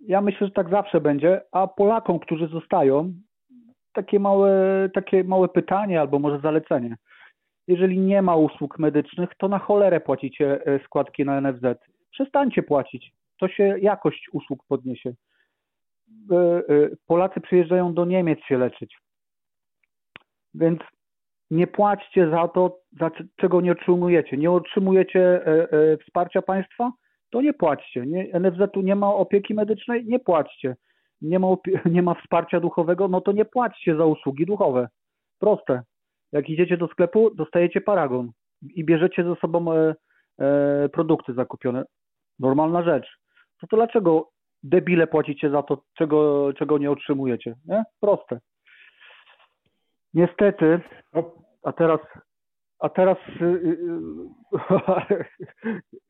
Ja myślę, że tak zawsze będzie, a Polakom, którzy zostają, takie małe, takie małe pytanie albo może zalecenie. Jeżeli nie ma usług medycznych, to na cholerę płacicie e, składki na NFZ. Przestańcie płacić. To się jakość usług podniesie. E, e, Polacy przyjeżdżają do Niemiec się leczyć. Więc nie płaćcie za to, za czego nie otrzymujecie. Nie otrzymujecie wsparcia państwa, to nie płaćcie. NFZ-u nie ma opieki medycznej, nie płaćcie. Nie ma, nie ma wsparcia duchowego, no to nie płaćcie za usługi duchowe. Proste. Jak idziecie do sklepu, dostajecie paragon i bierzecie ze sobą e, e, produkty zakupione. Normalna rzecz. To, to dlaczego debile płacicie za to, czego, czego nie otrzymujecie? Nie? Proste. Niestety, a teraz, a teraz y, y,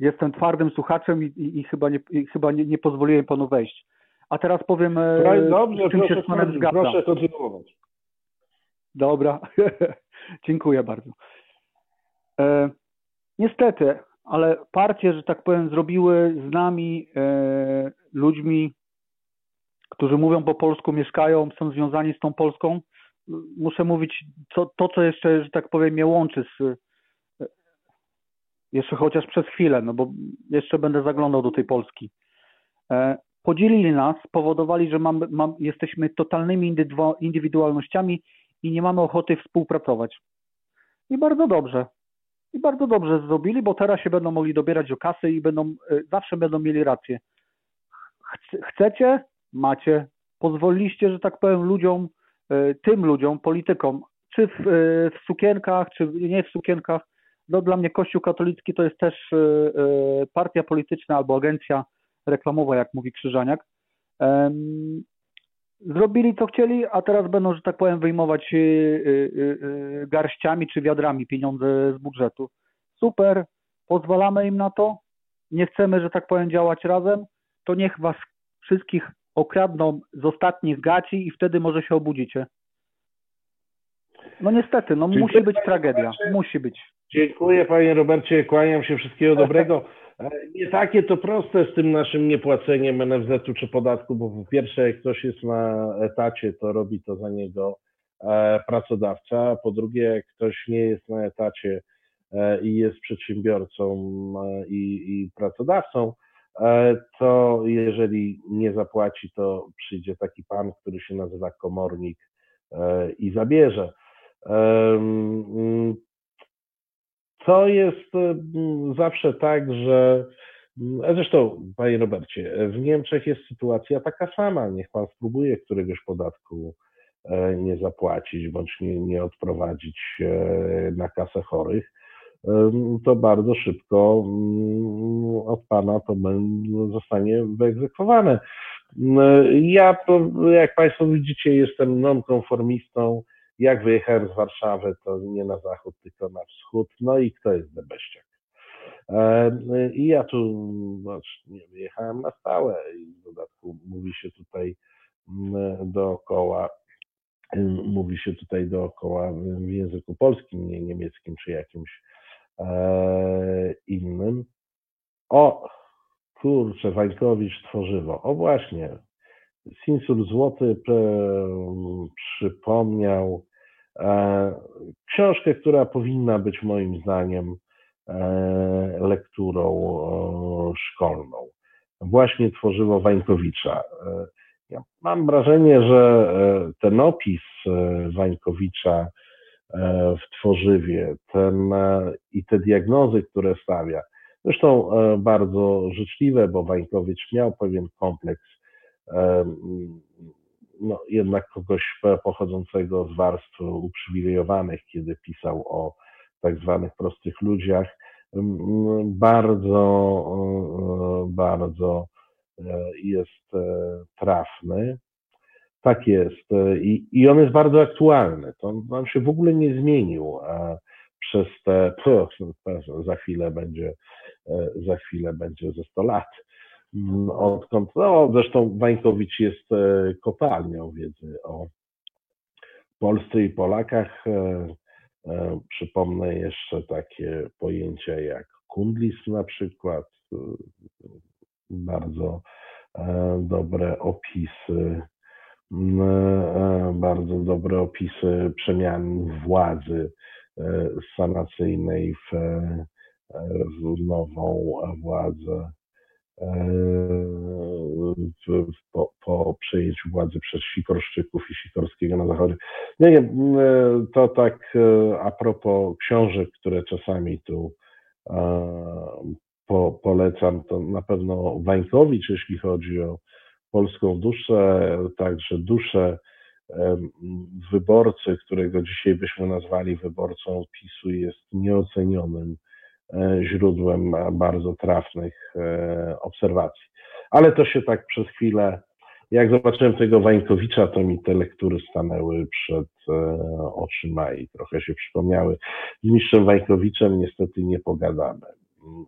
jestem twardym słuchaczem i, i, i chyba, nie, i chyba nie, nie pozwoliłem panu wejść. A teraz powiem, No Dobrze, czym się proszę, z panem proszę, zgadzam. proszę kontynuować. Dobra, dziękuję bardzo. E, niestety, ale partie, że tak powiem, zrobiły z nami e, ludźmi, którzy mówią po polsku, mieszkają, są związani z tą Polską. Muszę mówić co, to, co jeszcze, że tak powiem, mnie łączy z. e, Jeszcze chociaż przez chwilę, no bo jeszcze będę zaglądał do tej Polski. E, podzielili nas, spowodowali, że mamy, mam, jesteśmy totalnymi indywidualnościami i nie mamy ochoty współpracować. I bardzo dobrze. I bardzo dobrze zrobili, bo teraz się będą mogli dobierać do kasy i będą, e, zawsze będą mieli rację. Chce- Chcecie? Macie. Pozwoliliście, że tak powiem, ludziom, e, tym ludziom, politykom, czy w, e, w sukienkach, czy nie w sukienkach. No, dla mnie Kościół katolicki to jest też partia polityczna albo agencja reklamowa, jak mówi Krzyżaniak. Zrobili co chcieli, a teraz będą, że tak powiem, wyjmować y, y, y, garściami czy wiadrami pieniądze z budżetu. Super, pozwalamy im na to. Nie chcemy, że tak powiem, działać razem. To niech was wszystkich okradną z ostatnich gaci i wtedy może się obudzicie. No niestety, no Dziękuję, musi być tragedia. Robercie. Musi być. Dziękuję panie Robercie, kłaniam się, wszystkiego dobrego. E, Nie takie to proste z tym naszym niepłaceniem NFZ-u czy podatku, bo po pierwsze jak ktoś jest na etacie, to robi to za niego e, pracodawca, po drugie jak ktoś nie jest na etacie e, i jest przedsiębiorcą i, i pracodawcą, to jeżeli nie zapłaci, to przyjdzie taki pan, który się nazywa komornik i zabierze. To jest mm, zawsze tak, że a zresztą, panie Robercie, w Niemczech jest sytuacja taka sama. Niech pan spróbuje któregoś podatku e, nie zapłacić bądź nie, nie odprowadzić e, na kasę chorych. To bardzo szybko mm, od pana to bę- zostanie wyegzekwowane. Ja, jak państwo widzicie, jestem nonkonformistą. Jak wyjechałem z Warszawy, to nie na zachód, tylko na wschód. No i kto jest debeściak? I ja tu nie wyjechałem na stałe i w dodatku mówi się tutaj mm, dookoła mówi się tutaj dookoła w języku polskim, nie niemieckim czy jakimś e, innym. O, kurczę, Wańkowicz tworzywo. O właśnie, Sinsul Złoty przypomniał e, książkę, która powinna być moim zdaniem e, lekturą szkolną. Właśnie tworzywo Wańkowicza. Ja mam wrażenie, że e, ten opis e, Wańkowicza e, w tworzywie ten, i te diagnozy, które stawia, zresztą bardzo życzliwe, bo Wańkowicz miał pewien kompleks no, jednak kogoś pochodzącego z warstw uprzywilejowanych, kiedy pisał o tak zwanych prostych ludziach, bardzo, bardzo jest e, trafny. Tak jest. E, I, I on jest bardzo aktualny. To on się w ogóle nie zmienił przez te, za chwilę będzie, e, za chwilę będzie ze 100 lat. Odkąd, no zresztą Wańkowicz jest kopalnią wiedzy o Polsce i Polakach. Przypomnę jeszcze takie pojęcia jak kundlizm na przykład, bardzo e, dobre opisy, e, bardzo dobre opisy przemian władzy e, sanacyjnej w, w nową władzę w, po, po, przejęciu władzy przez Sikorszczyków i Sikorskiego na zachodzie. Nie, nie, to tak a propos książek, które czasami tu po, polecam to na pewno Wańkowicz, jeśli chodzi o polską duszę, także duszę wyborcy, którego dzisiaj byśmy nazwali wyborcą PiSu, jest nieocenionym e, źródłem bardzo trafnych e, obserwacji. Ale to się tak przez chwilę, jak zobaczyłem tego Wańkowicza, to mi te lektury stanęły przed e, oczyma i trochę się przypomniały. Z mistrzem Wańkowiczem niestety nie pogadamy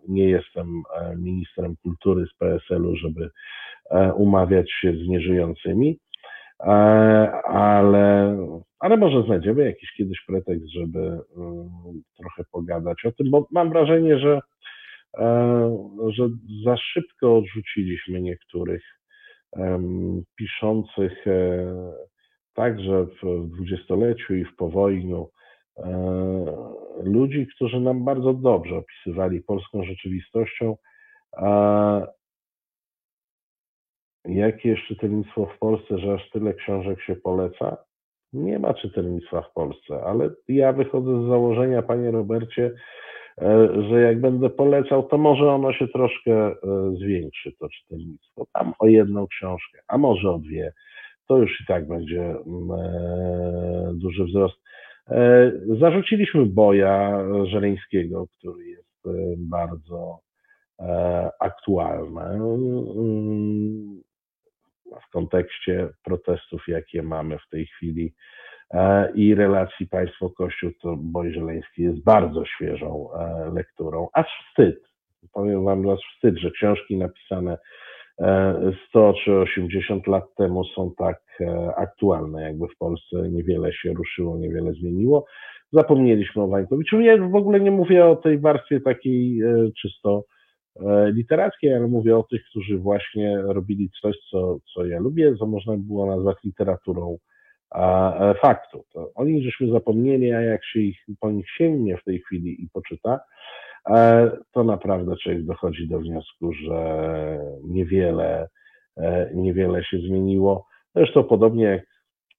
nie jestem e, ministrem kultury z PSL-u, żeby e, umawiać się z nieżyjącymi, e, ale, ale może znajdziemy jakiś kiedyś pretekst, żeby mm, trochę pogadać o tym, bo mam wrażenie, że, że za szybko odrzuciliśmy niektórych piszących także w dwudziestoleciu i w powojniu E, ludzi, którzy nam bardzo dobrze opisywali polską rzeczywistością. Jakie jest czytelnictwo w Polsce, że aż tyle książek się poleca? Nie ma czytelnictwa w Polsce, ale ja wychodzę z założenia, panie Robercie, e, że jak będę polecał, to może ono się troszkę e, zwiększy, to czytelnictwo. Tam o jedną książkę, a może o dwie. To już i tak będzie mm, duży wzrost. E, zarzuciliśmy Boja Żeleńskiego, który jest e, bardzo e, aktualny mm, w kontekście protestów, jakie mamy w tej chwili i relacji państwo-kościół, to Boj Żeleński jest bardzo świeżą lekturą. Aż wstyd, powiem wam, aż wstyd, że książki napisane 100 czy 80 lat temu są tak e, aktualne, jakby w Polsce niewiele się ruszyło, niewiele zmieniło. Zapomnieliśmy o Wańkowiczu. Ja w ogóle nie mówię o tej warstwie takiej e, czysto e, literackiej, ale mówię o tych, którzy właśnie robili coś, co, co ja lubię, co można było nazwać literaturą a, faktu. To o nich żeśmy zapomnieli, a jak się ich, po nich sięgnie w tej chwili i poczyta, E, to naprawdę człowiek dochodzi do wniosku, że niewiele, e, niewiele się zmieniło. Zresztą podobnie jak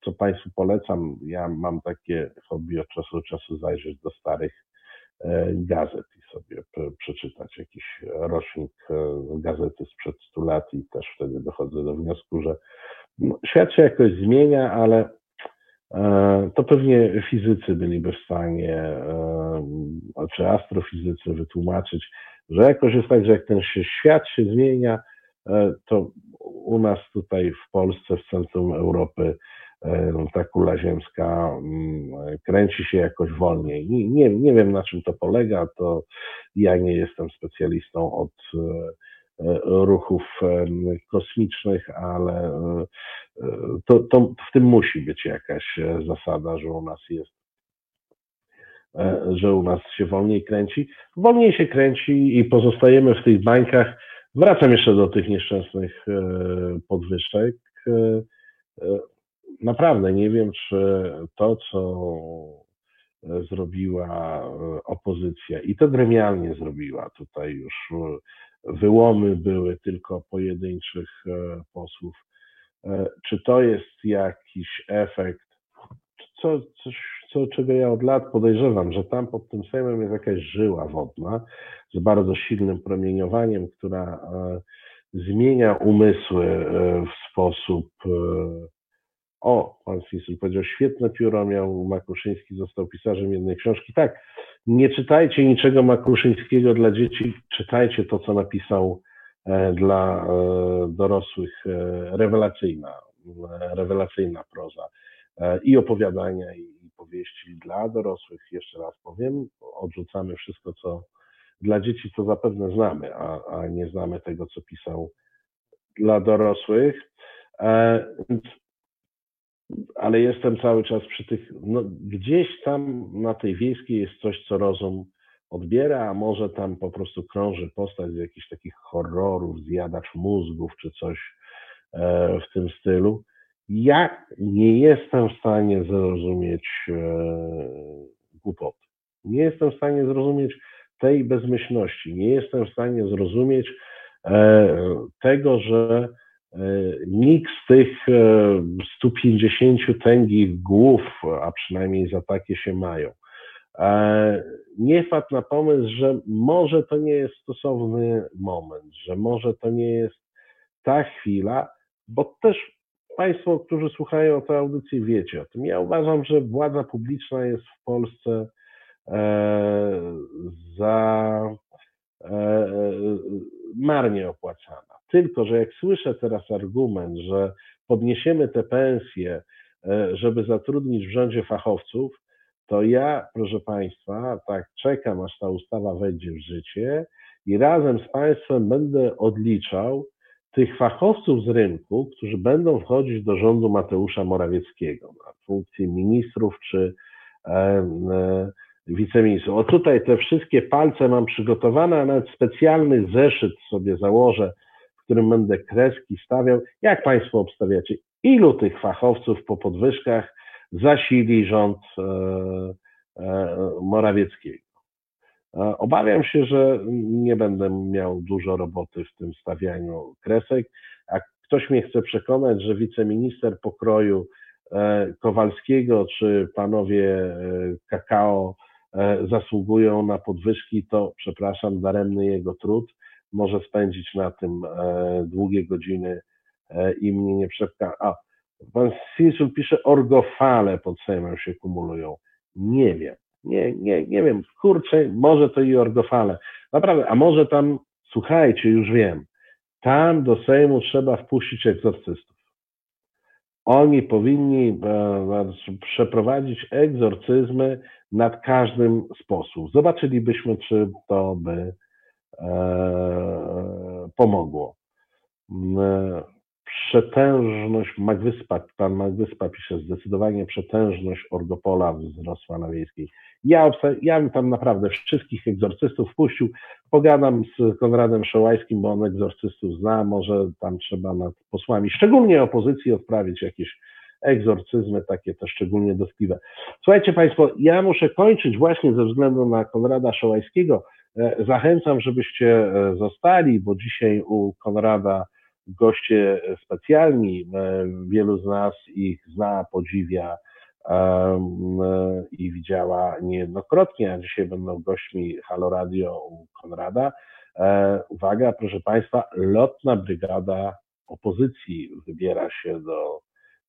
co Państwu polecam, ja mam takie hobby od czasu do czasu zajrzeć do starych e, gazet i sobie przeczytać. Jakiś rocznik gazety sprzed 100 lat i też wtedy dochodzę do wniosku, że no, świat się jakoś zmienia, ale E, to pewnie fizycy byliby w stanie, e, czy astrofizycy wytłumaczyć, że jakoś jest tak, że jak ten się, świat się zmienia, e, to u nas tutaj w Polsce, w centrum Europy, ta kula ziemska kręci się jakoś wolniej. Nie, nie wiem na czym to polega, to Ja nie jestem specjalistą od ruchów kosmicznych, ale to, to w tym musi być jakaś zasada, że u nas jest że u nas się wolniej kręci. Wolniej się kręci i pozostajemy w tych bańkach. Wracam jeszcze do tych nieszczęsnych podwyżek naprawdę nie wiem, czy to, co zrobiła opozycja i to gremialnie zrobiła, tutaj już wyłomy były tylko pojedynczych e, posłów, e, czy to jest jakiś efekt, co, coś, co, czego ja od lat podejrzewam, że tam pod tym Sejmem jest jakaś żyła wodna z bardzo silnym promieniowaniem, która e, zmienia umysły w sposób o, pan Fisul powiedział, świetne pióro miał Makruszyński, został pisarzem jednej książki. Tak, nie czytajcie niczego Makruszyńskiego dla dzieci, czytajcie to, co napisał e, dla e, dorosłych. E, rewelacyjna, rewelacyjna proza i opowiadania, i powieści dla dorosłych. Jeszcze raz powiem, odrzucamy wszystko, co dla dzieci, co zapewne znamy, a, a nie znamy tego, co pisał dla dorosłych. Ale jestem cały czas przy tych, no, gdzieś tam na tej wiejskiej jest coś, co rozum odbiera, a może tam po prostu krąży postać z jakichś takich horrorów, zjadacz mózgów czy coś e, w tym stylu. Ja nie jestem w stanie zrozumieć e, głupoty. Nie jestem w stanie zrozumieć tej bezmyślności. Nie jestem w stanie zrozumieć e, tego, że nikt z tych 150 e, tęgich głów, a przynajmniej za takie się mają, e, nie wpadł na pomysł, że może to nie jest stosowny moment, że może to nie jest ta chwila, bo też Państwo, którzy słuchają tej audycji, wiecie o tym. Ja uważam, że władza publiczna jest w Polsce za marnie opłacana. Tylko, że jak słyszę teraz argument, że podniesiemy te pensje, e, żeby zatrudnić w rządzie fachowców, to ja, proszę Państwa, tak czekam, aż ta ustawa wejdzie w życie i razem z Państwem będę odliczał tych fachowców z rynku, którzy będą wchodzić do rządu Mateusza Morawieckiego na funkcję ministrów czy e, e, wiceministrów. O tutaj te wszystkie palce mam przygotowane, a nawet specjalny zeszyt sobie założę którym będę kreski stawiał. Jak Państwo obstawiacie, ilu tych fachowców po podwyżkach zasili rząd e, e, Morawieckiego? E, obawiam się, że nie będę miał dużo roboty w tym stawianiu kresek. A ktoś mnie chce przekonać, że wiceminister pokroju Kowalskiego czy panowie kakao zasługują na podwyżki, to przepraszam, daremny jego trud może spędzić na tym e, długie godziny e, i mnie nie przepka. A, pan Sinsul pisze, orgofale pod Sejmem się kumulują. Nie wiem. Nie, nie, nie wiem. Kurczę, może to i orgofale. Naprawdę, a może tam, słuchajcie, już wiem, tam do Sejmu trzeba wpuścić egzorcystów. Oni powinni e, przeprowadzić egzorcyzmy nad każdym sposób. Zobaczylibyśmy, czy to by E, pomogło. Przetężność Magwyspa, pan Magwyspa pisze, zdecydowanie przetężność Orgopola wzrosła na wiejskiej. Ja, ja bym tam naprawdę wszystkich egzorcystów wpuścił, pogadam z Konradem Szołajskim, bo on egzorcystów zna, może tam trzeba nad posłami, szczególnie opozycji, odprawić jakieś egzorcyzmy, takie te szczególnie dotkliwe. Słuchajcie Państwo, ja muszę kończyć właśnie ze względu na Konrada Szołajskiego, E, zachęcam, żebyście e, zostali, bo dzisiaj u Konrada goście specjalni. E, wielu z nas ich zna, podziwia i widziała niejednokrotnie, a dzisiaj będą gośćmi Halo Radio u Konrada. Uwaga, proszę Państwa, lotna brygada opozycji wybiera się do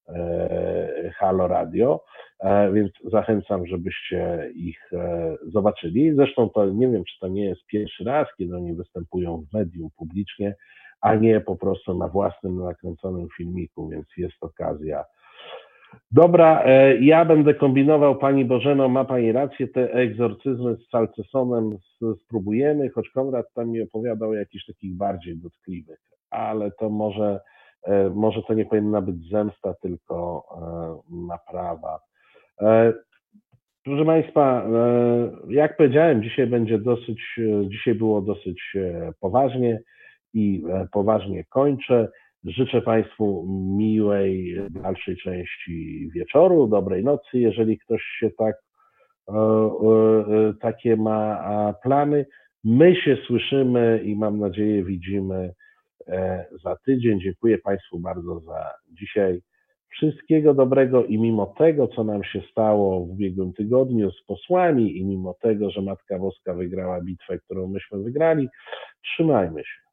E, Halo Radio, e, więc zachęcam, żebyście ich e, zobaczyli. Zresztą to nie wiem, czy to nie jest pierwszy raz, kiedy oni występują w medium publicznie, a nie po prostu na własnym nakręconym filmiku, więc jest okazja. Dobra, e, ja będę kombinował, Pani Bożeno, ma Pani rację, te egzorcyzmy z Salcesonem spróbujemy, choć Konrad tam mi opowiadał o jakichś takich bardziej dotkliwych, ale to może, e, może to nie powinna być zemsta, tylko e, naprawa. Proszę Państwa, jak powiedziałem, dzisiaj będzie dosyć, dzisiaj było dosyć poważnie i e, poważnie kończę. Życzę Państwu miłej dalszej części wieczoru, dobrej nocy, jeżeli ktoś się tak, e, e, takie ma plany. My się słyszymy i mam nadzieję widzimy za tydzień. Dziękuję Państwu bardzo za dzisiaj. Wszystkiego dobrego i mimo tego, co nam się stało w ubiegłym tygodniu z posłami i mimo tego, że Matka Boska wygrała bitwę, którą myśmy wygrali, trzymajmy się.